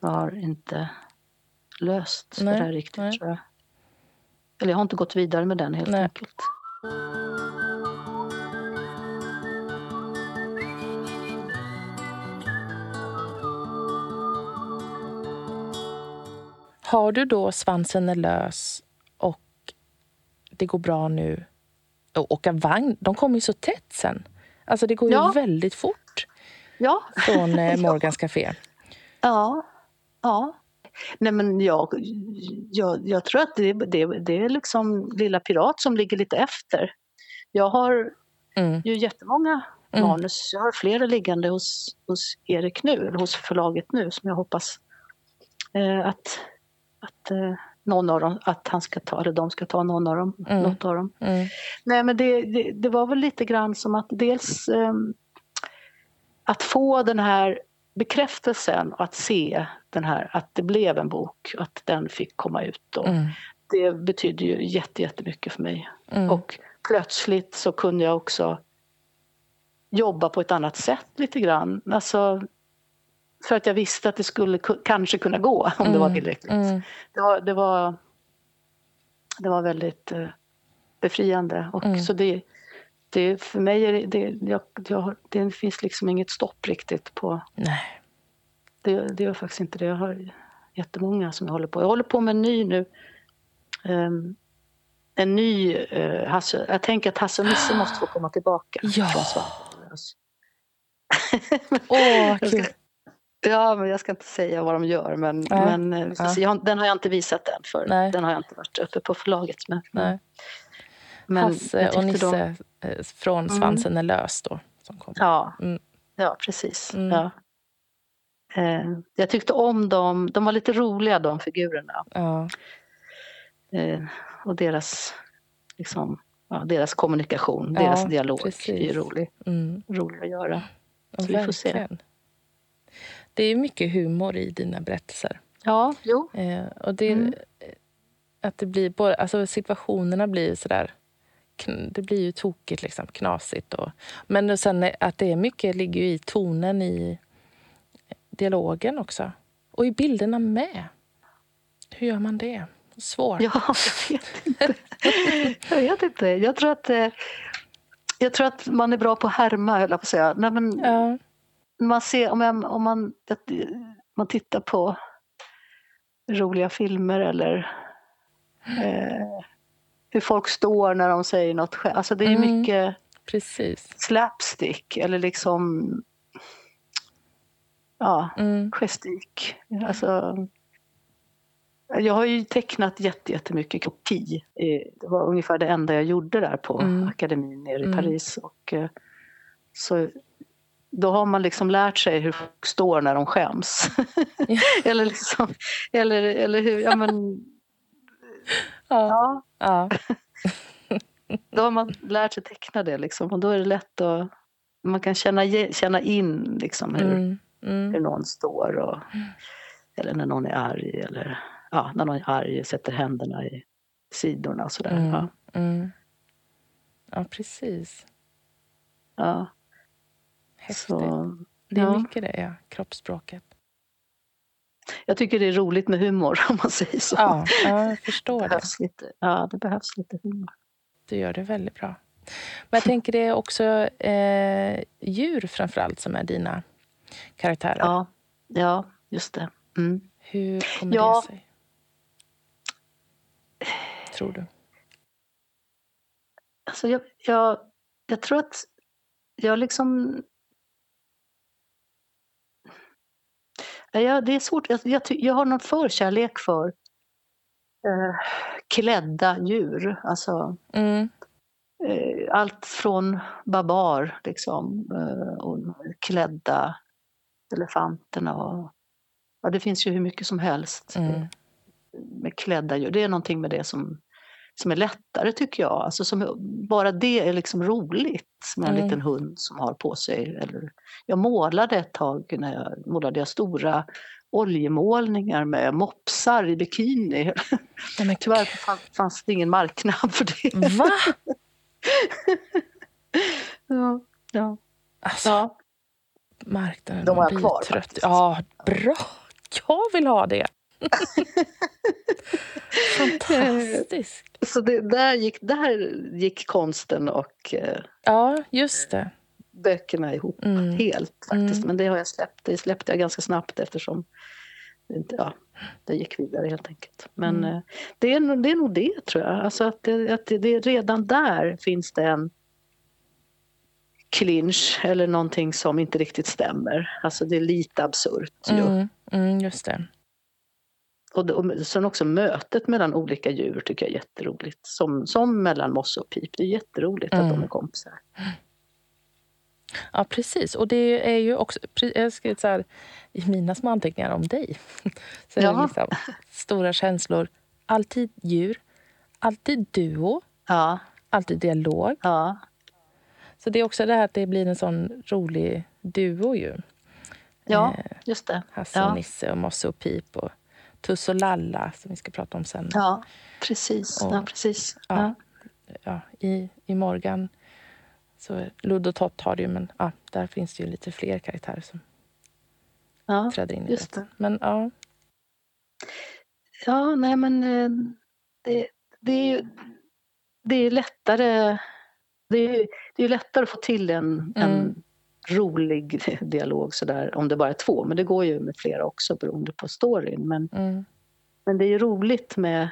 har inte löst Nej, det där riktigt, nej. tror jag. Eller jag har inte gått vidare med den helt Nej. enkelt. Har du då svansen är lös och det går bra nu och åka vagn, de kommer ju så tätt sen. Alltså det går ju Ja. väldigt fort Ja, från eh, Morgans Café. ja, ja. Nej, men jag, jag, jag tror att det, det, det är liksom Lilla Pirat som ligger lite efter. Jag har Mm. ju jättemånga Mm. manus. Jag har flera liggande hos, hos Erik nu, eller hos förlaget nu, som jag hoppas eh, att, att eh, någon av dem, att han ska ta, eller de ska ta någon av dem, Mm. något av dem. Mm. Nej men det, det, det var väl lite grann som att dels ehm, att få den här bekräftelsen och att se den här, att det blev en bok, att den fick komma ut. Och Mm. Det betydde ju jätte, jättemycket för mig. Mm. Och plötsligt så kunde jag också jobba på ett annat sätt lite grann. Alltså, för att jag visste att det skulle ku- kanske kunna gå om det var Mm. tillräckligt. Mm. Det, var, det, var, det var väldigt eh, befriande. Och Mm. så det, det, för mig är det, det, jag, jag, det finns liksom inget stopp riktigt på... Nej. Det, det gör faktiskt inte det. Jag har jättemånga som jag håller på. Jag håller på med en ny nu. Ehm, en ny uh, Hasse. Jag tänker att Hasse och Nisse måste få komma tillbaka. Ja. från Svanslös. Åh, kul. ska- Ja, men jag ska inte säga vad de gör. Men, Nej. men eh, Ja. jag, den har jag inte visat än. För Nej. Den har jag inte varit uppe på förlaget med. Nej. Men Hasse och Nisse de- från Svansen är lös då. Som kom. Ja, Mm. ja precis. Mm. Ja. Eh, jag tyckte om dem. De var lite roliga de figurerna. Ja. Eh, och deras, liksom, ja, deras kommunikation, Ja, deras dialog är precis. ju rolig, Mm. rolig att göra. Så vi får se. Det är mycket humor i dina berättelser. Ja, jo. Eh, och det, Mm. att det blir både, alltså situationerna blir sådär... kn- Det blir ju tokigt, liksom, knasigt. Och, men sen att det är mycket ligger ju i tonen i dialogen också. Och i bilderna med. Hur gör man det? Svårt. Ja, jag vet inte. jag vet inte. Jag tror att, eh, jag tror att man är bra på att härma, höll jag på att säga. Nej, men Ja. man ser, om, jag, om man, att, man tittar på roliga filmer eller eh, hur folk står när de säger något själv. Alltså det är Mm. mycket Precis. slapstick eller liksom ja, Mm. gestik. Alltså, jag har ju tecknat jätte- jättemycket kroki. Eh, Det var ungefär det enda jag gjorde där på Mm. akademin nere i Mm. Paris. Och, eh, så då har man liksom lärt sig hur folk står när de skäms. Eller, liksom, eller, eller hur, ja men, Ja. ja, ja. då har man lärt sig teckna det liksom. Och då är det lätt att, man kan känna, känna in liksom hur, Mm. Mm. hur någon står och, eller när någon är arg eller ja, när någon är arg sätter händerna i sidorna och sådär. Mm. Ja, Mm. Ja, precis. ja. Häftigt. Så, Det är ja. mycket det, ja. Kroppsspråket. Jag tycker det är roligt med humor om man säger så. Ja, ja jag förstår det det. behövs lite, ja, det behövs lite humor. Du gör det väldigt bra. Men jag tänker det är också eh, djur framför allt som är dina karaktärer. Ja, ja just det. Mm. Hur kommer Ja. det sig? Tror du? Alltså jag, jag, jag tror att jag liksom... Ja, det är svårt. Jag, jag, jag har någon förkärlek för eh, klädda djur. Alltså Mm. eh, allt från babar liksom, eh, och klädda elefanterna. Och, ja, det finns ju hur mycket som helst Mm. med klädda djur. Det är någonting med det som, som är lättare tycker jag. Alltså som, bara det är liksom roligt med en Mm. liten hund som har på sig. Eller, jag målade ett tag när jag målade jag stora oljemålningar med mopsar i bikini. Men Tyvärr fanns, det ingen marknad för det. Va? Ja, ja. Alltså, ja. marknaden De har jag kvar trött. Ja, bra. Jag vill ha det. Fantastiskt. Så det, där, gick, där gick konsten och eh, Ja, just det. böckerna ihop Mm. helt faktiskt. Mm. Men det har jag släppt. Det släppte jag ganska snabbt eftersom ja, det gick vidare helt enkelt. Men Mm. eh, det, är, det är nog det tror jag. Alltså att det, att det, det är redan där finns det en clinch eller någonting som inte riktigt stämmer. Alltså det är lite absurt. Mm, mm, just det. Och, och sen också mötet mellan olika djur tycker jag är jätteroligt. Som, som mellan mosse och pip. Det är jätteroligt att Mm. de är kompisar. Ja, precis. Och det är ju också... Jag har skrivit så här i mina små anteckningar om dig. Så Ja. liksom stora känslor. Alltid djur. Alltid duo. Ja, Alltid dialog. ja, Så det är också det här att det blir en sån rolig duo ju. ja Eh, just det. Hasse Ja. och Nisse och Mosse och Pip och Tuss och Lalla som vi ska prata om sen. Ja, precis. Och- ja, precis. Ja. Ja. I, I Morgan, så Ludd och Tott har det ju, men ja, där finns det ju lite fler karaktärer som Ja, träder in i just det. Men ja, ja nej men eh, det, det är ju det är lättare det är, det är lättare att få till en, en Mm. Rolig dialog sådär om det bara är två. Men det går ju med flera också beroende på storyn. Men, mm, men det är ju roligt med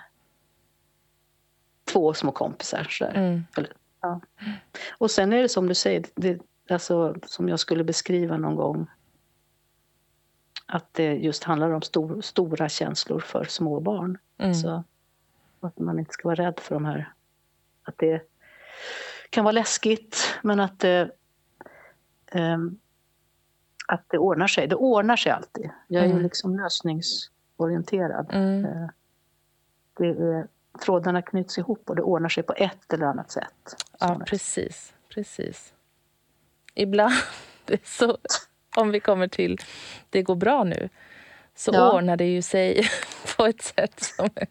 två små kompisar. Sådär. mm, Och sen är det som du säger, det, alltså, som jag skulle beskriva någon gång. Att det just handlar om stor, stora känslor för små barn. mm, Så att man inte ska vara rädd för de här. Att det kan vara läskigt men att det, att det ordnar sig. Det ordnar sig alltid. Jag är ju Mm. liksom lösningsorienterad. mm, Eh, Det är, trådarna knyts ihop och det ordnar sig på ett eller annat sätt. ja, precis, precis. Ibland, så, om vi kommer till det går bra nu, så Ja. ordnar det ju sig på ett sätt som är,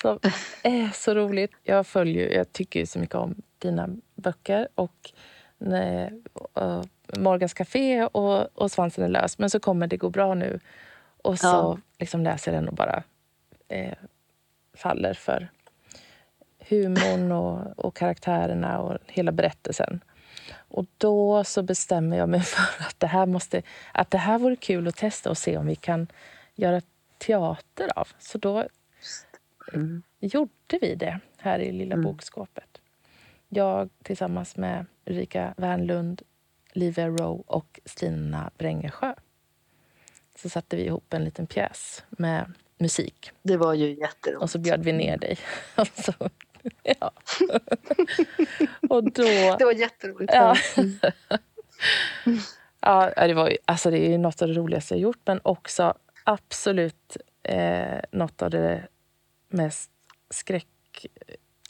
som är så roligt. Jag följer, jag tycker ju så mycket om dina böcker och nej, uh, Morgans Café och, och Svansen är lös. Men så kommer Det går bra nu och så Ja. liksom läser jag den och bara eh, faller för humorn och, och karaktärerna och hela berättelsen. Och då så bestämmer jag mig för att det här, måste, att det här vore kul att testa och se om vi kan göra teater av. Så då Mm. gjorde vi det här i Lilla Mm. bokskåpet. Jag tillsammans med Ulrika Wernlund, Livia Rowe och Stina Brängesjö. Så satte vi ihop en liten pjäs med musik Det var ju jätteroligt. och så bjöd vi ner dig. Och så, ja. och då... Det var jätteroligt. Ja. Ja, det, var ju, alltså det är ju något av det roligaste jag gjort men också absolut eh, något av det mest skräck,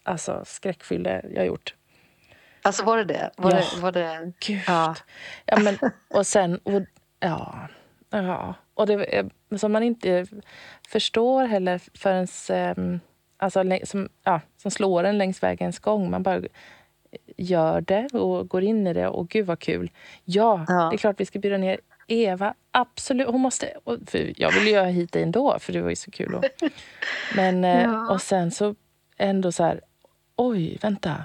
alltså skräckfyllda jag gjort. Alltså var det det? Var Ja. det, var det Gud. Ja. Ja, men, och sen... Och, ja, ja. Och det är, som man inte förstår heller förrän... Eh, alltså, som, ja, som slår en längs vägens gång. Man bara gör det och går in i det. Och gud vad kul. Ja, Ja. det är klart vi ska bjuda ner Eva. Absolut. Hon måste... Jag ville ju ha hit dig ändå, för det var ju så kul. Och, men, eh, Ja. och sen så ändå så här... Oj, vänta.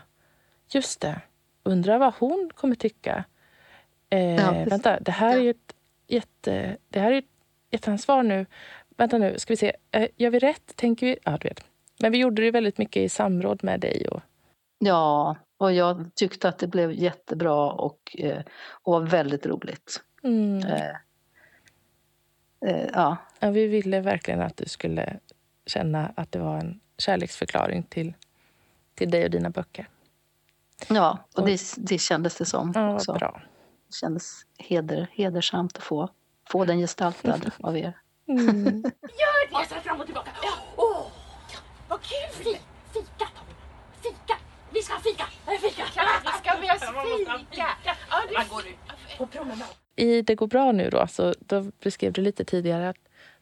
Just det. Undrar vad hon kommer tycka. Eh, ja, vänta, det här är ju ett jätte... Det här är ett jätteansvar nu. Vänta nu, ska vi se. Eh, gör vi rätt? Tänker vi... Ja, du vet. Men vi gjorde det väldigt mycket i samråd med dig. Och... Ja, och jag tyckte att det blev jättebra och, eh, och var väldigt roligt. Mm. Eh, eh, ja. ja. Vi ville verkligen att du skulle känna att det var en kärleksförklaring till, till dig och dina böcker. Ja, och det, det kändes det som. Ja, också. bra. Det kändes heder, hedersamt att få, få den gestaltad av er. Mm. Gör det! fram och tillbaka. Ja. Oh, vad kul! Fika, Tommy. Fika. Vi ska fika. Fika. vi ska med oss fika. Ja, det går ut på promenad. I Det går bra nu då, så då beskrev du lite tidigare att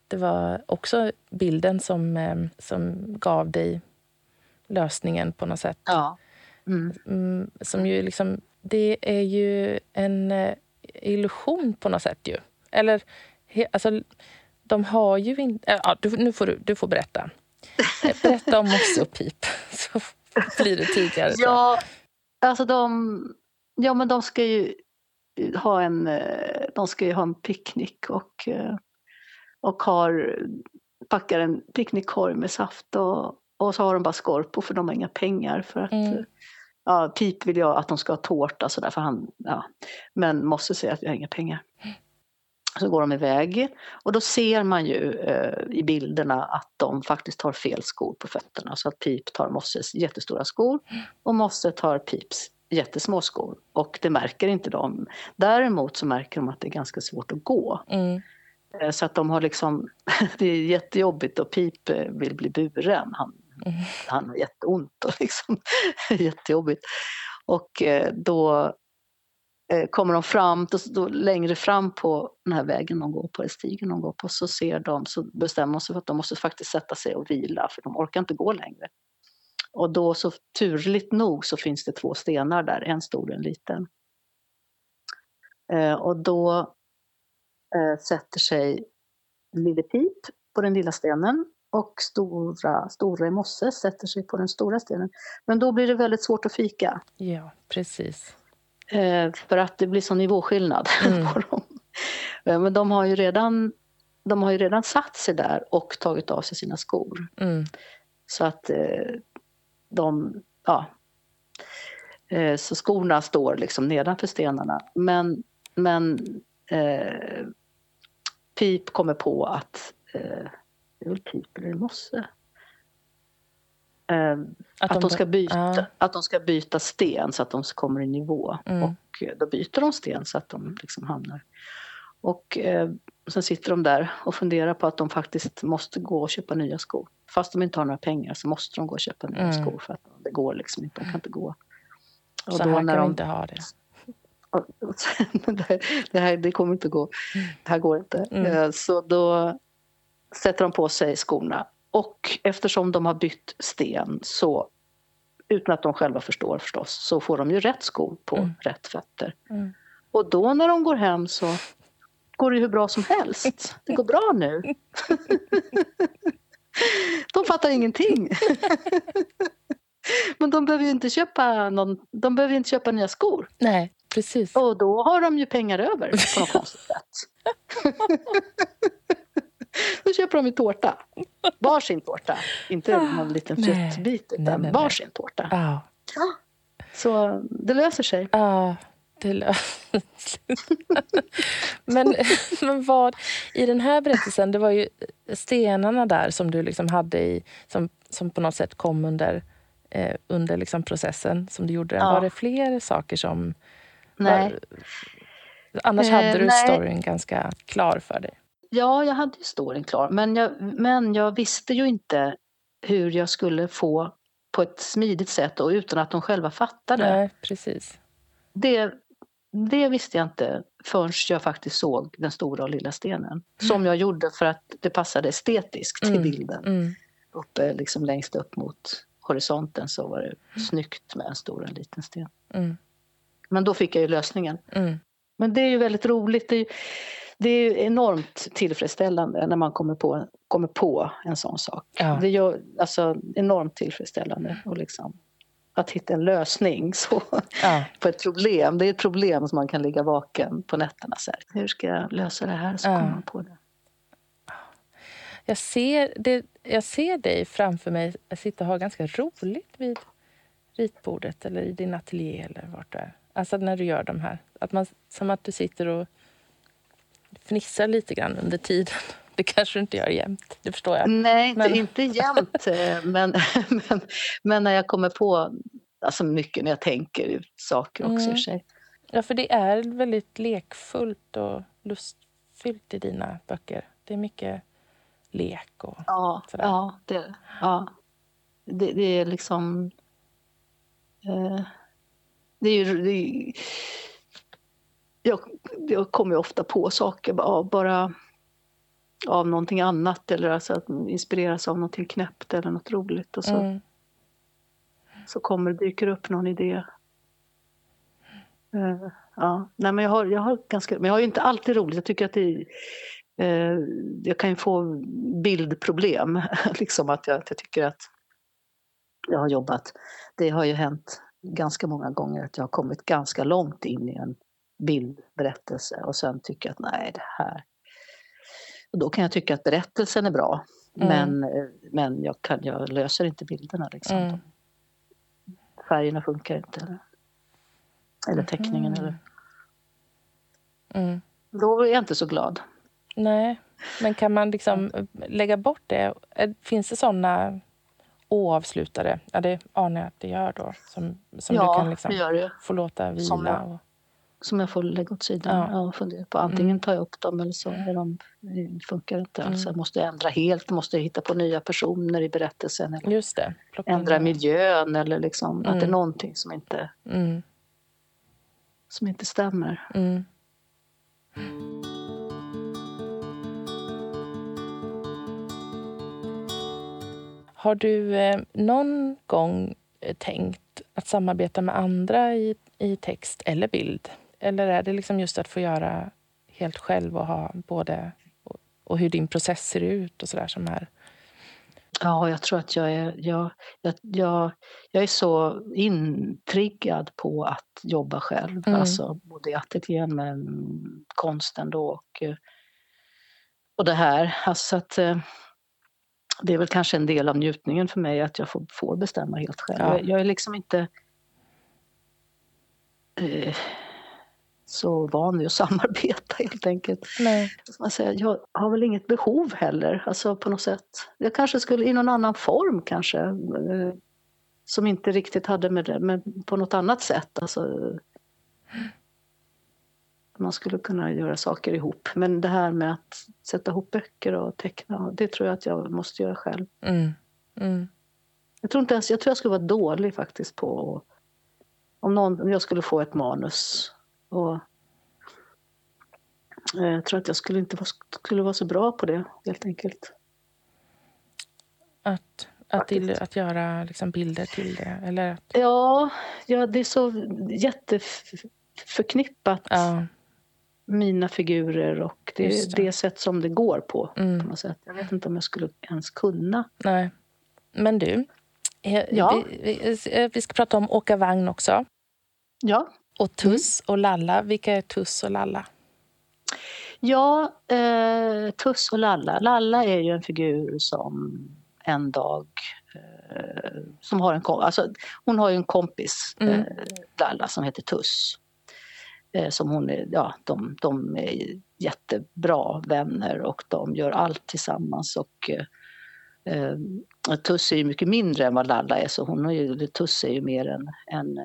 det var också bilden som, eh, som gav dig lösningen på något sätt. Ja. Mm. Mm, som ju liksom, det är ju en eh, illusion på något sätt ju. Eller, alltså, de har ju inte... Äh, ja, nu får du, du får berätta. Eh, berätta om Mosse och Pip, så blir det tydligare. Ja, alltså de, ja, men de ska ju ha en, eh, de ska ju ha en picknick och, eh, och har, packar en picknickkorg med saft och, och så har de bara skorpor för de har inga pengar för att mm. Ja, Pip vill jag att de ska ha tårta så därför han, ja. Men måste säga att jag har inga pengar. Så går de iväg och då ser man ju eh, i bilderna att de faktiskt har fel skor på fötterna. Så att Pip tar Mosses jättestora skor och Mosse tar Pips jättesmå skor. Och det märker inte de. Däremot så märker de att det är ganska svårt att gå. Mm. Eh, så att de har liksom, det är jättejobbigt och Pip eh, vill bli buren. Han, mm. han har jätteont och liksom jättejobbigt. Och eh, då eh, kommer de fram, då, då, längre fram på den här vägen de går på, eller stigen de går på, så ser de, så bestämmer de sig för att de måste faktiskt sätta sig och vila, för de orkar inte gå längre. Och då så turligt nog så finns det två stenar där, en stor och en liten. Eh, och då eh, sätter sig Lille Pip på den lilla stenen och stora, stora Mosse sätter sig på den stora stenen. Men då blir det väldigt svårt att fika. Ja, precis. Eh, för att det blir sån nivåskillnad mm. på dem. Eh, men de har ju redan de har ju redan satt sig där och tagit av sig sina skor. Mm. Så att eh, de, ja. Så skorna står liksom nedanför stenarna. Men, men eh, Pip kommer på att, eh, väl Pip eller Mosse? Eh, att, att, de, ska byta, ja. att de ska byta sten så att de kommer i nivå. Mm. Och eh, då byter de sten så att de liksom hamnar. Och eh, sen sitter de där och funderar på att de faktiskt måste gå och köpa nya skor. Fast de inte har några pengar så måste de gå och köpa nya mm. skor för att det går liksom inte, de kan inte gå. Och så då här kan de, vi inte ha det. det, här, det kommer inte gå. Det här går inte. Mm. Eh, så då sätter de på sig skorna och eftersom de har bytt sten så, utan att de själva förstår förstås, så får de ju rätt skor på mm. rätt fötter. Mm. Och då när de går hem så går det hur bra som helst. Det går bra nu. de fattar ingenting. Men de behöver ju inte köpa, någon, de behöver inte köpa nya skor. Nej, precis. Och då har de ju pengar över på något konstigt sätt. Då köper de ju tårta. Varsin tårta. Inte någon liten fruktbit, utan varsin tårta. Ja. Så det löser sig. Ja, det löser men, men vad, i den här berättelsen, det var ju stenarna där som du liksom hade i, som, som på något sätt kom under, eh, under liksom processen som du gjorde Ja. Var det fler saker som... Nej. Var, annars hade du eh, storyn ganska klar för dig. Ja, jag hade ju storyn klar, men jag, men jag visste ju inte hur jag skulle få på ett smidigt sätt och utan att de själva fattade. Nej, precis. Det, det visste jag inte förrän jag faktiskt såg den stora och lilla stenen. Mm. Som jag gjorde för att det passade estetiskt till mm. bilden. Mm. Uppe, liksom längst upp mot horisonten så var det mm. snyggt med en stor och en liten sten. Mm. Men då fick jag ju lösningen. Mm. Men det är ju väldigt roligt. Det är, det är enormt tillfredsställande när man kommer på, kommer på en sån sak. Ja. Det gör alltså enormt tillfredsställande. Och liksom, att hitta en lösning så, Ja. på ett problem. Det är ett problem som man kan ligga vaken på nätterna. Så här. Hur ska jag lösa det här? Så Ja. kommer man på det. Jag ser, det, jag ser dig framför mig sitta och ha ganska roligt vid ritbordet eller i din ateljé eller vart du är. Alltså när du gör de här. Att man, som att du sitter och fnissar lite grann under tiden. Det kanske du inte gör jämt, det förstår jag. Nej, inte, Men- inte jämt. eh, men, men, men när jag kommer på alltså mycket när jag tänker saker också Mm. sig. Ja, för det är väldigt lekfullt och lustfyllt i dina böcker. Det är mycket lek och... Ja, Sådär. ja, det, ja. Det, det är liksom... Eh, det är ju... Det är, jag, jag kommer ofta på saker bara, bara av någonting annat eller alltså att inspireras av någonting knäppt eller något roligt och så, Mm. så kommer det dyker upp någon idé. Eh, ja, nej men jag har, jag har ganska, men jag har ju inte alltid roligt. Jag tycker att det eh, jag kan ju få bildproblem, liksom att jag, att jag tycker att jag har jobbat. Det har ju hänt ganska många gånger att jag har kommit ganska långt in i en bildberättelse och sen tycker jag att nej, det här... Och då kan jag tycka att berättelsen är bra, Mm. men, eh, men jag, kan, jag löser inte bilderna. Liksom. Mm. Färgerna funkar inte. Eller, eller teckningen. Mhm. Eller. Mm. Då är jag inte så glad. Nej, men kan man liksom lägga bort det? Eh, Finns det såna oavslutade? Ja, det anar jag att det gör då. Som, som ja, du kan liksom det det. få låta vila. Som jag- och, Som jag får lägga åt sidan Ja. och fundera på. Antingen Mm. tar jag upp dem eller så är de, det funkar inte. Mm. Alltså jag måste ändra helt, måste hitta på nya personer i berättelsen. Eller ändra miljön eller liksom, att det är Mm. någonting som inte, Mm, som inte stämmer. mm. Har du eh, någon gång eh, tänkt att samarbeta med andra i, i text eller bild? Eller är det liksom just att få göra helt själv och ha både och, och hur din process ser ut och sådär som är? Ja, jag tror att jag är, jag, jag, jag, är så intriggad på att jobba själv. Mm. Alltså både i ateljén med konsten då och, och det här. Alltså att, eh, det är väl kanske en del av njutningen för mig att jag får, får bestämma helt själv. Ja. Jag, jag är liksom inte eh, så van vid att samarbeta helt enkelt. Nej. Som man säger, jag har väl inget behov heller, alltså på något sätt. Jag kanske skulle i någon annan form kanske, eh, som inte riktigt hade med det, men på något annat sätt. Alltså, man skulle kunna göra saker ihop. Men det här med att sätta ihop böcker och teckna, det tror jag att jag måste göra själv. Mm. Mm. Jag tror, inte ens, jag, tror jag skulle vara dålig faktiskt på om, någon, om jag skulle få ett manus. Och, eh, jag tror att jag skulle inte vara, skulle vara så bra på det helt enkelt. Att, att, till, att göra liksom bilder till det? Eller att, Ja, ja det är så jätteförknippat, ja. mina figurer och det det. det sätt som det går på. på Mm. något sätt. Jag vet inte om jag skulle ens kunna. Nej. Men du, Ja. vi, vi, vi ska prata om åka vagn också. Ja, Och Tuss och Lalla. Vilka är Tuss och Lalla? ja eh, Tuss och Lalla. Lalla är ju en figur som en dag eh, som har en kom- alltså, hon har ju en kompis, Mm. eh, Lalla, som heter Tuss. Eh, som hon är, ja, de, de är jättebra vänner och de gör allt tillsammans. Och, eh, eh, Tuss är ju mycket mindre än vad Lalla är, så hon är ju, Tuss är ju mer en, en,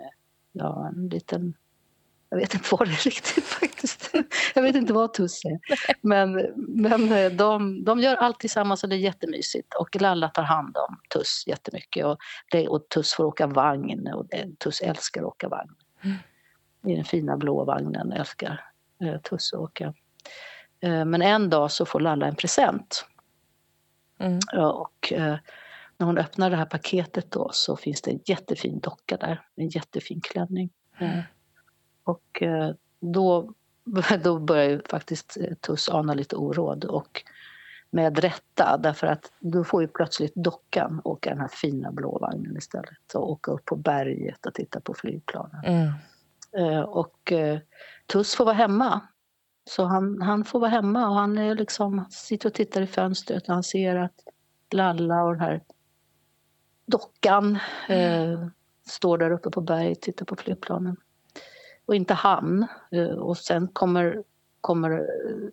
ja, en liten jag vet inte vad det är riktigt faktiskt. Jag vet inte vad Tuss är. Men, men eh, de, de gör allt tillsammans och det är jättemysigt. Och Lalla tar hand om Tuss jättemycket. Och, det, och Tuss får åka vagn och Tuss älskar att åka vagn. Mm. I den fina blå vagnen älskar eh, Tuss att åka. Eh, men en dag så får Lalla en present. Mm. Och när hon öppnar det här paketet då så finns det en jättefin docka där. En jättefin klänning. Eh, och eh, då, då börjar ju faktiskt eh, Tuss ana lite oråd och med rätta därför att då får ju plötsligt dockan åka den här fina blå vagnen istället och åka upp på berget och titta på flygplanen. Mm. Eh, och Tuss får vara hemma. Så han, han får vara hemma och han är liksom, sitter och tittar i fönstret och han ser att Lalla och den här dockan eh, står där uppe på berget och tittar på flygplanen. Och inte han. Eh, och sen kommer, kommer eh,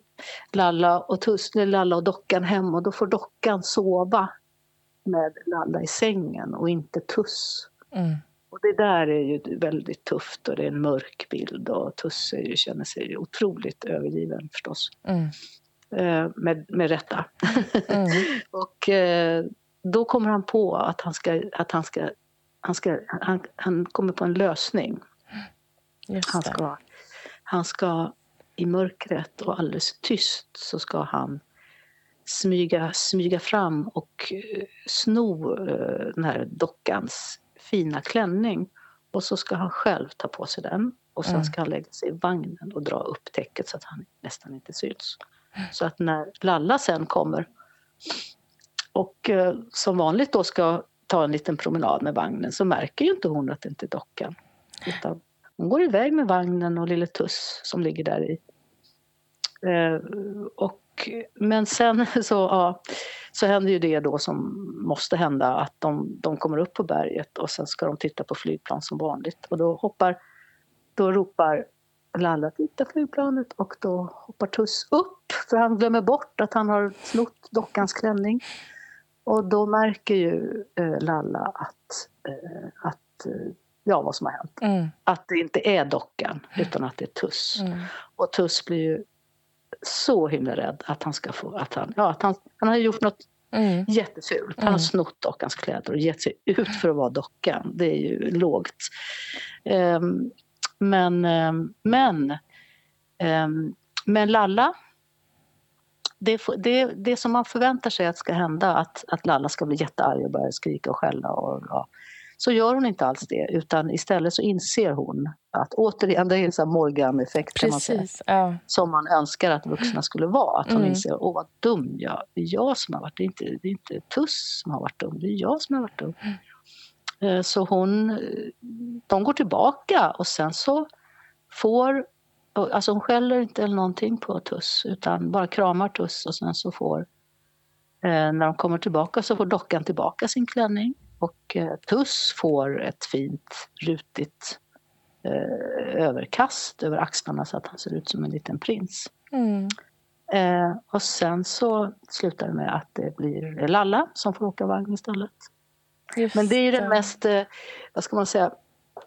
Lalla och Tuss, Lalla och dockan hem och då får dockan sova med Lalla i sängen och inte Tuss. Mm. Och det där är ju väldigt tufft och det är en mörk bild och Tusse ju, känner sig otroligt övergiven förstås. Mm. Eh, med, med rätta. Mm. och eh, då kommer han på att han ska, att han ska, han ska, han, han kommer på en lösning. Han ska, han ska i mörkret och alldeles tyst så ska han smyga, smyga fram och eh, sno eh, den här dockans fina klänning. Och så ska han själv ta på sig den och sen Mm. ska han lägga sig i vagnen och dra upp täcket så att han nästan inte syns. Så att när Lalla sen kommer och eh, som vanligt då ska ta en liten promenad med vagnen så märker ju inte hon att det inte är dockan. Utan hon går iväg med vagnen och lille Tuss som ligger där i. Eh, och, men sen så, ja, så händer ju det då som måste hända att de, de kommer upp på berget och sen ska de titta på flygplan som vanligt och då hoppar, då ropar Lalla titta flygplanet och då hoppar Tuss upp för han glömmer bort att han har snott dockans klänning. Och då märker ju eh, Lalla att, eh, att eh, ja, vad som har hänt. Mm. Att det inte är dockan utan att det är Tuss. Mm. Och Tuss blir ju så himla rädd att han ska få, att han, ja, att han, han har gjort något Mm. jättefult. Han har Mm. snott dockans kläder och gett sig ut för att vara dockan. Det är ju lågt. Ehm, men, ehm, men, ehm, men Lalla, det, det, det som man förväntar sig att ska hända, att, att Lalla ska bli jättearg och börja skrika och skälla. Och, ja, så gör hon inte alls det, utan istället så inser hon att återigen, det är en sån Morgan-effekt kan man säga. Ja. som man önskar att vuxna skulle vara. Att hon Mm. inser, åh vad dum jag Det är jag som har varit, det är inte, det är inte Tuss som har varit dum, det är jag som har varit dum. Eh, Så hon, eh, de går tillbaka och sen så får, alltså hon skäller inte eller någonting på Tuss utan bara kramar Tuss och sen så får, eh, när de kommer tillbaka så får dockan tillbaka sin klänning och eh, Tuss får ett fint rutigt eh, överkast över axlarna så att han ser ut som en liten prins. Mm. Eh, och sen så slutar det med att det blir Lalla som får åka vagn istället. Just Men det är ju den mest, eh, vad ska man säga,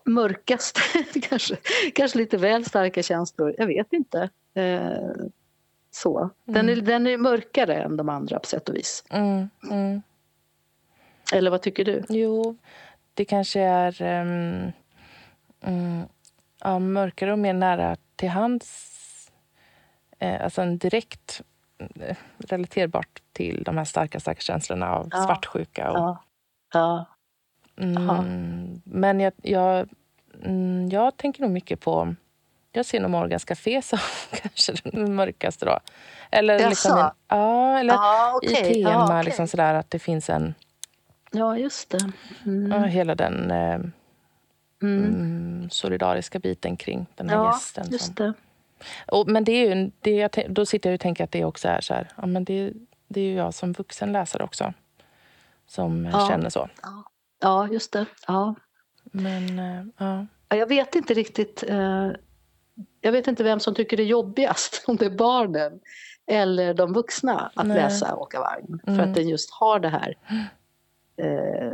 mörkaste, kanske, kanske lite väl starka känslor, jag vet inte. Eh, så. Den, är, den är mörkare än de andra på sätt och vis. Mm. Eller vad tycker du? Jo, det kanske är ehm, mm, ja, mörkare och mer nära till hands. Eh, alltså en direkt eh, relaterbart till de här starka, starka känslorna av Ja. svartsjuka. Och, Ja. Ja. mm, men jag, jag, mm, jag tänker nog mycket på... Jag ser nog Morgans Café som kanske den mörkaste. Då. Eller, liksom Jaså? en, ja, eller Ja, i okej. tema, Ja, okej. liksom sådär, att det finns en... ja, just det. Mm. Ja, hela den eh, Mm. mm, solidariska biten kring den här Ja, gästen. Som, just det. och, men det är ju, det jag, då sitter jag och tänker att det också är så här, ja, men det, det är ju jag som vuxen läsare också som eh, Ja. känner så. Ja, just det. Ja. Men eh, ja. Ja, Jag vet inte riktigt. Eh, jag vet inte vem som tycker det är jobbigast, om det är barnen eller de vuxna att Nej. läsa Åka vagn. För Mm. att den just har det här. Eh,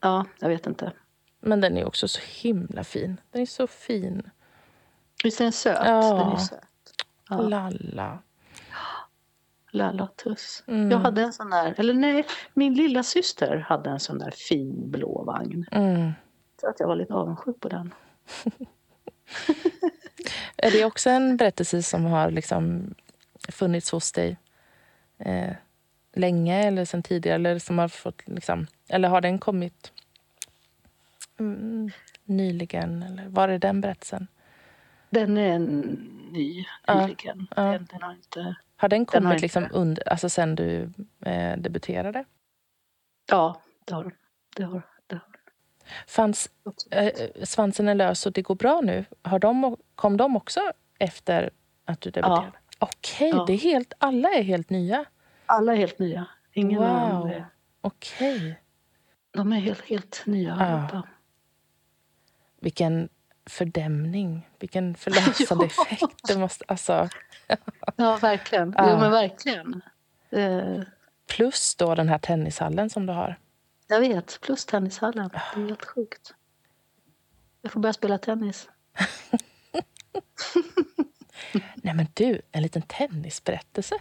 ja, jag vet inte. Men den är också så himla fin. Den är så fin. Visst är den söt? Ja. Den är söt. Ja. Lalla. Lalla Tuss. Mm. Jag hade en sån där, eller nej, min lilla syster hade en sån där fin blå vagn. Mm. Så att jag var lite avundsjuk på den. Är det också en berättelse som har liksom funnits hos dig eh, länge eller sen tidigare? Eller, som har fått, liksom, eller har den kommit mm, nyligen? Eller var är den berättelsen? Den är en ny, Ja, nyligen. ja. Den, den har inte... Har den Den kommit har inte- liksom under, alltså sen du eh, debuterade? Ja, det har den. Det har, det har Fanns den. eh, Svansen är lös och det går bra nu? Har de, kom de också efter att du debuterade? Okej, Ja. det är helt, alla är helt nya. Alla är helt nya. Ingen av dem Wow. är, Okej. de är helt, helt nya allihopa. Vilken fördämning, vilken förlösande effekt. Det måste, alltså, Ja, verkligen. Ja. Jo, men verkligen. Eh, plus då den här tennishallen som du har. jag vet, plus tennishallen. Det är helt sjukt. Jag får börja spela tennis. Nej men du, en liten tennisberättelse.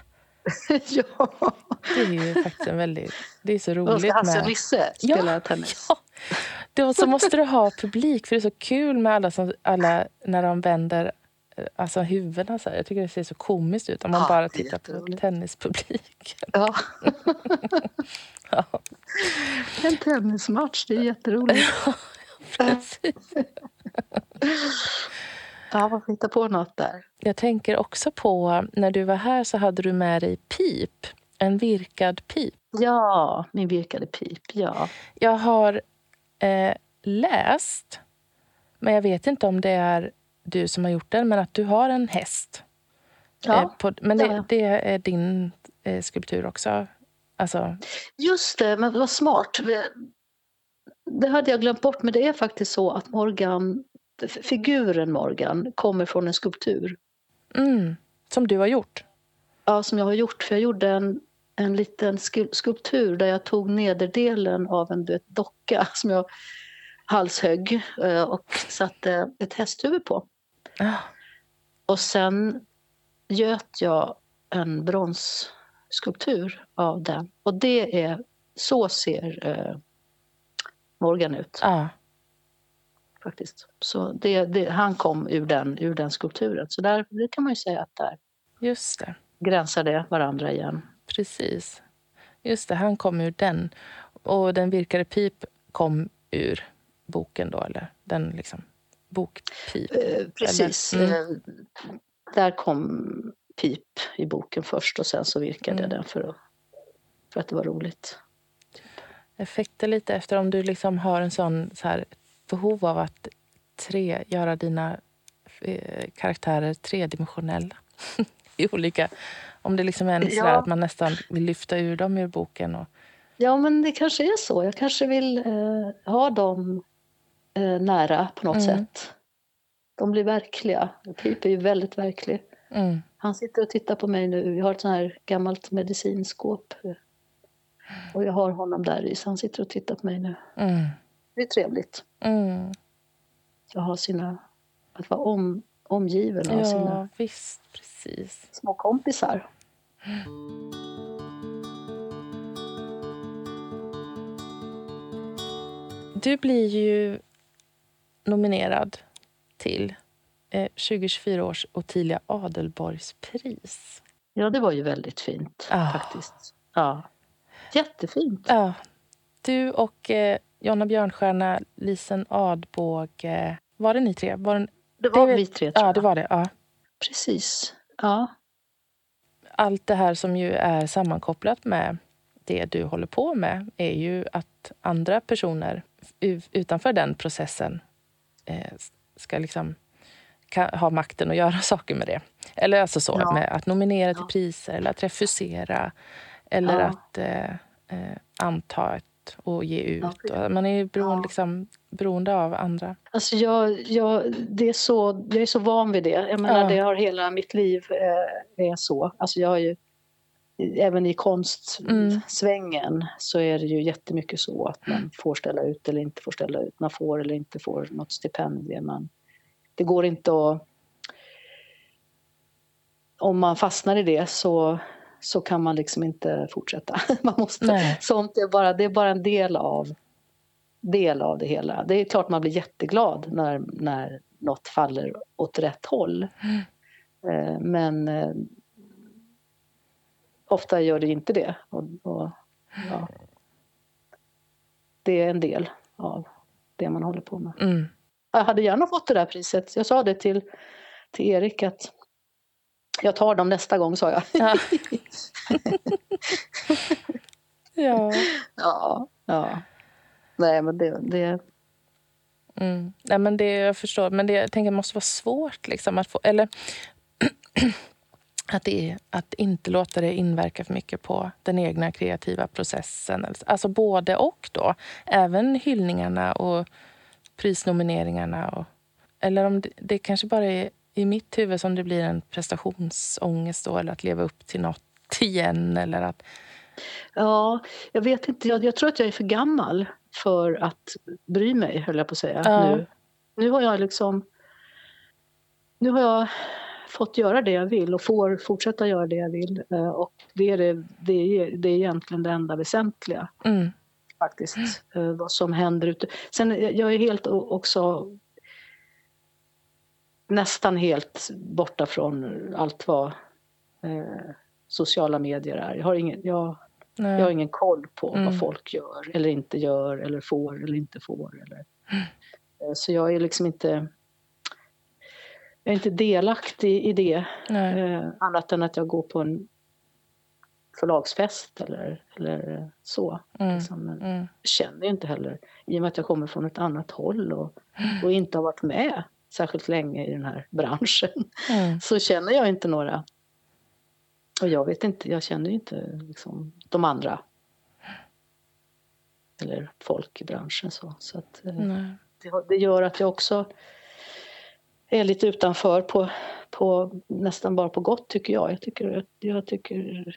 ja. Det är ju faktiskt en väldigt... Det är så roligt ska Hasse och. Nisse spela tennis. Ja. Då så måste du ha publik, för det är så kul med alla, som, alla när de vänder eh, alltså huvudena. Så här. Jag tycker det ser så komiskt ut om man Ja, bara tittar på tennispubliken. Ja. Ja, En tennismatch, det är jätteroligt. precis. Ja, man får hitta på något där. Jag tänker också på, när du var här så hade du med dig pip. En virkad pip. Ja, min virkade pip, ja. Jag har eh, läst, men jag vet inte om det är du som har gjort den, men att du har en häst. ja. Eh, på, men det det, är din eh, skulptur också? Alltså, Just det, men vad smart. Det hade jag glömt bort, men det är faktiskt så att Morgan, figuren Morgan kommer från en skulptur. mm, som du har gjort? Ja, som jag har gjort. För jag gjorde en, en liten sku- skulptur där jag tog nederdelen av en vet, docka som jag halshögg eh, och satte ett hästhuvud på. Ah, Och sen göt jag en bronsskulptur av den. Och det är, så ser eh, Morgan ut ah, faktiskt. Så det, det, han kom ur den, ur den skulpturen. Så där det kan man ju säga att där just det. gränsar det varandra igen. Precis. Just det, han kom ur den. Och den virkade pip kom ur boken då, eller den liksom bokpip. Eh, precis. Eller- Eh, där kom pip i boken först och sen så virkade jag Mm. den för att, för att det var roligt. Effekter lite efter om du liksom har en sån så här, behov av att tre, göra dina eh, karaktärer tredimensionella. I olika, om det liksom är en Ja. att man nästan vill lyfta ur dem ur boken. Och, Ja, men det kanske är så. Jag kanske vill eh, ha dem eh, nära på något Mm. sätt. De blir verkliga. Pip är ju väldigt verklig. mm, Han sitter och tittar på mig nu. Vi har ett sånt här gammalt medicinskåp. Och jag har honom där i, så han sitter och tittar på mig nu. mm, Det är trevligt. mm. Att ha sina... Att vara om, omgiven av Ja, sina visst. Precis. små kompisar. Du blir ju nominerad till eh, 2024 års Ottilia Adelborgspris. Ja, det var ju väldigt fint Ah. faktiskt. Ja. Jättefint. Ja. Du och eh, Jonna Björnstjärna, Lisen Adbåge. Var det ni tre? Var det, Det var det- vi tre, tror ja, jag. det var det. Ja. Precis. Ja. Allt det här som ju är sammankopplat med det du håller på med är ju att andra personer utanför den processen eh, ska liksom kan, ha makten att göra saker med det. Eller alltså så, Ja. med att nominera till Ja. priser eller att refusera eller Ja. att eh, eh, anta ett och ge ut. Ja, man är beroende, Ja. liksom, beroende av andra. Alltså jag, jag, det är så, jag är så van vid det. Jag menar, Ja. det har hela mitt liv eh, är så. Alltså jag har ju, även i konstsvängen så är det ju jättemycket så att man får ställa ut eller inte får ställa ut. Man får eller inte får något stipendium. Man, det går inte att... Om man fastnar i det så, så kan man liksom inte fortsätta. Man måste, Nej. sånt är bara, det är bara en del av, del av det hela. Det är klart man blir jätteglad när, när något faller åt rätt håll. Eh, Men eh, ofta gör det inte det. Och, och, ja. Det är en del av det man håller på med. Mm. Jag hade gärna fått det där priset. Jag sa det till, till Erik att jag tar dem nästa gång, sa jag. Ja. ja. ja, ja. Nej, men det... det... Mm. Nej, men det jag förstår. Men det, jag tänker det måste vara svårt liksom, att få... Eller att, det, att inte låta det inverka för mycket på den egna kreativa processen. Alltså både och då. Även hyllningarna och prisnomineringarna. Och, eller om det, det kanske bara är i mitt huvud som det blir en prestationsångest då, eller att leva upp till något igen. Eller att... Ja, jag vet inte. Jag, jag tror att jag är för gammal för att bry mig, höll jag på att säga. Ja. Nu. nu har jag liksom... Nu har jag fått göra det jag vill och får fortsätta göra det jag vill. Eh, Och det är, det, det är, det är egentligen det enda väsentliga Mm. faktiskt. eh, Vad som händer ute. Sen jag är helt också nästan helt borta från allt vad eh, sociala medier är. Jag har ingen, jag, jag har ingen koll på Mm. vad folk gör eller inte gör eller får eller inte får. Eller. Eh, Så jag är liksom inte jag är inte delaktig i det eh, annat än att jag går på en förlagsfest eller, eller så. Mm. Liksom. Men Mm. jag känner ju inte heller, i och med att jag kommer från ett annat håll och, och inte har varit med särskilt länge i den här branschen, Mm. så känner jag inte några. Och jag vet inte, jag känner ju inte liksom, de andra. Eller folk i branschen så. så att, eh, det, det gör att jag också är lite utanför på, på nästan bara på gott tycker jag. Jag tycker, jag tycker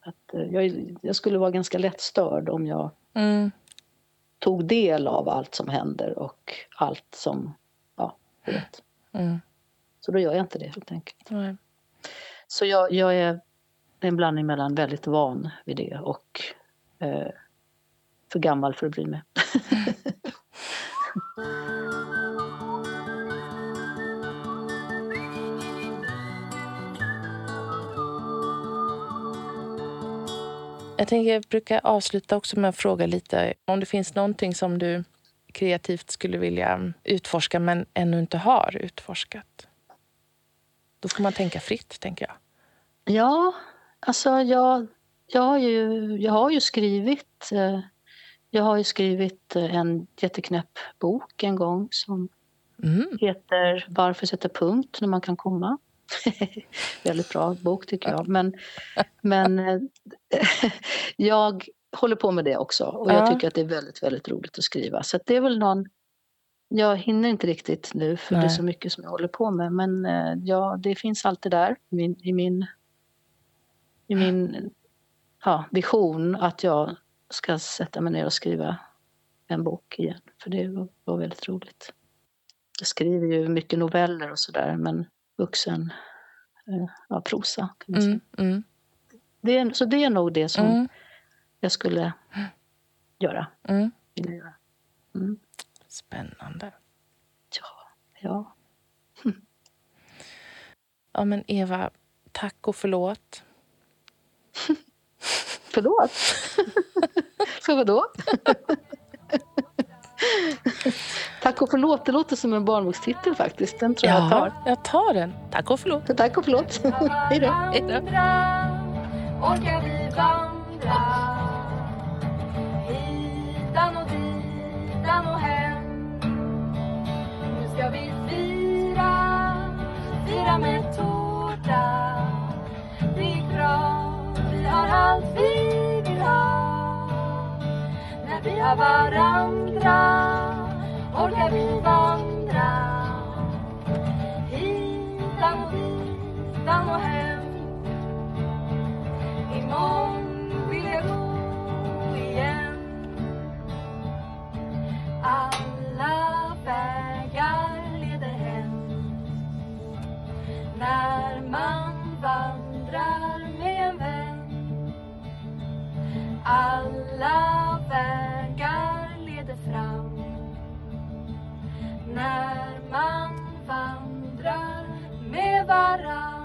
att eh, jag, jag skulle vara ganska lätt störd om jag Mm. tog del av allt som händer och allt som, vet. Mm. Så då gör jag inte det helt enkelt. Nej. Så jag, jag är en blandning mellan väldigt van vid det och eh, för gammal för att bry mig. Jag tänker jag brukar avsluta också med att fråga lite om det finns någonting som du kreativt skulle vilja utforska men ännu inte har utforskat. Då får man tänka fritt, tänker jag. Ja, alltså jag, jag, har, ju, jag har ju skrivit eh, jag har ju skrivit eh, en jätteknäpp bok en gång som Mm. heter Varför sätta punkt när man kan komma. Väldigt bra bok tycker jag. Men, men eh, jag håller på med det också och jag Ja. tycker att det är väldigt, väldigt roligt att skriva. Så att det är väl någon... Jag hinner inte riktigt nu för det är Nej. så mycket som jag håller på med. Men eh, ja, det finns alltid där i min, i min, i min ja, vision att jag ska sätta mig ner och skriva en bok igen. För det var, väldigt roligt. Jag skriver ju mycket noveller och sådär, men vuxen eh, ja, prosa kan man säga. Mm. Mm. Det är, så det är nog det som Mm. Jag skulle göra. Mm. Vilja göra. Mm. Spännande. Ja, ja. Ja, men Eva, tack och förlåt. Förlåt? För vadå? Tack och förlåt, det låter som en barnbokstitel faktiskt. Den tror jag jag tar. jag tar den. Tack och förlåt. Tack och förlåt. Hej då. Hej då. fira med tårta. Det är bra, vi har allt vi vill ha. När vi har varandra orkar vi vandra. Hitan och ditan och hem. Imorgon vill jag gå igen. Alla fem när man vandrar med en vän. Alla vägar leder fram när man vandrar med varann.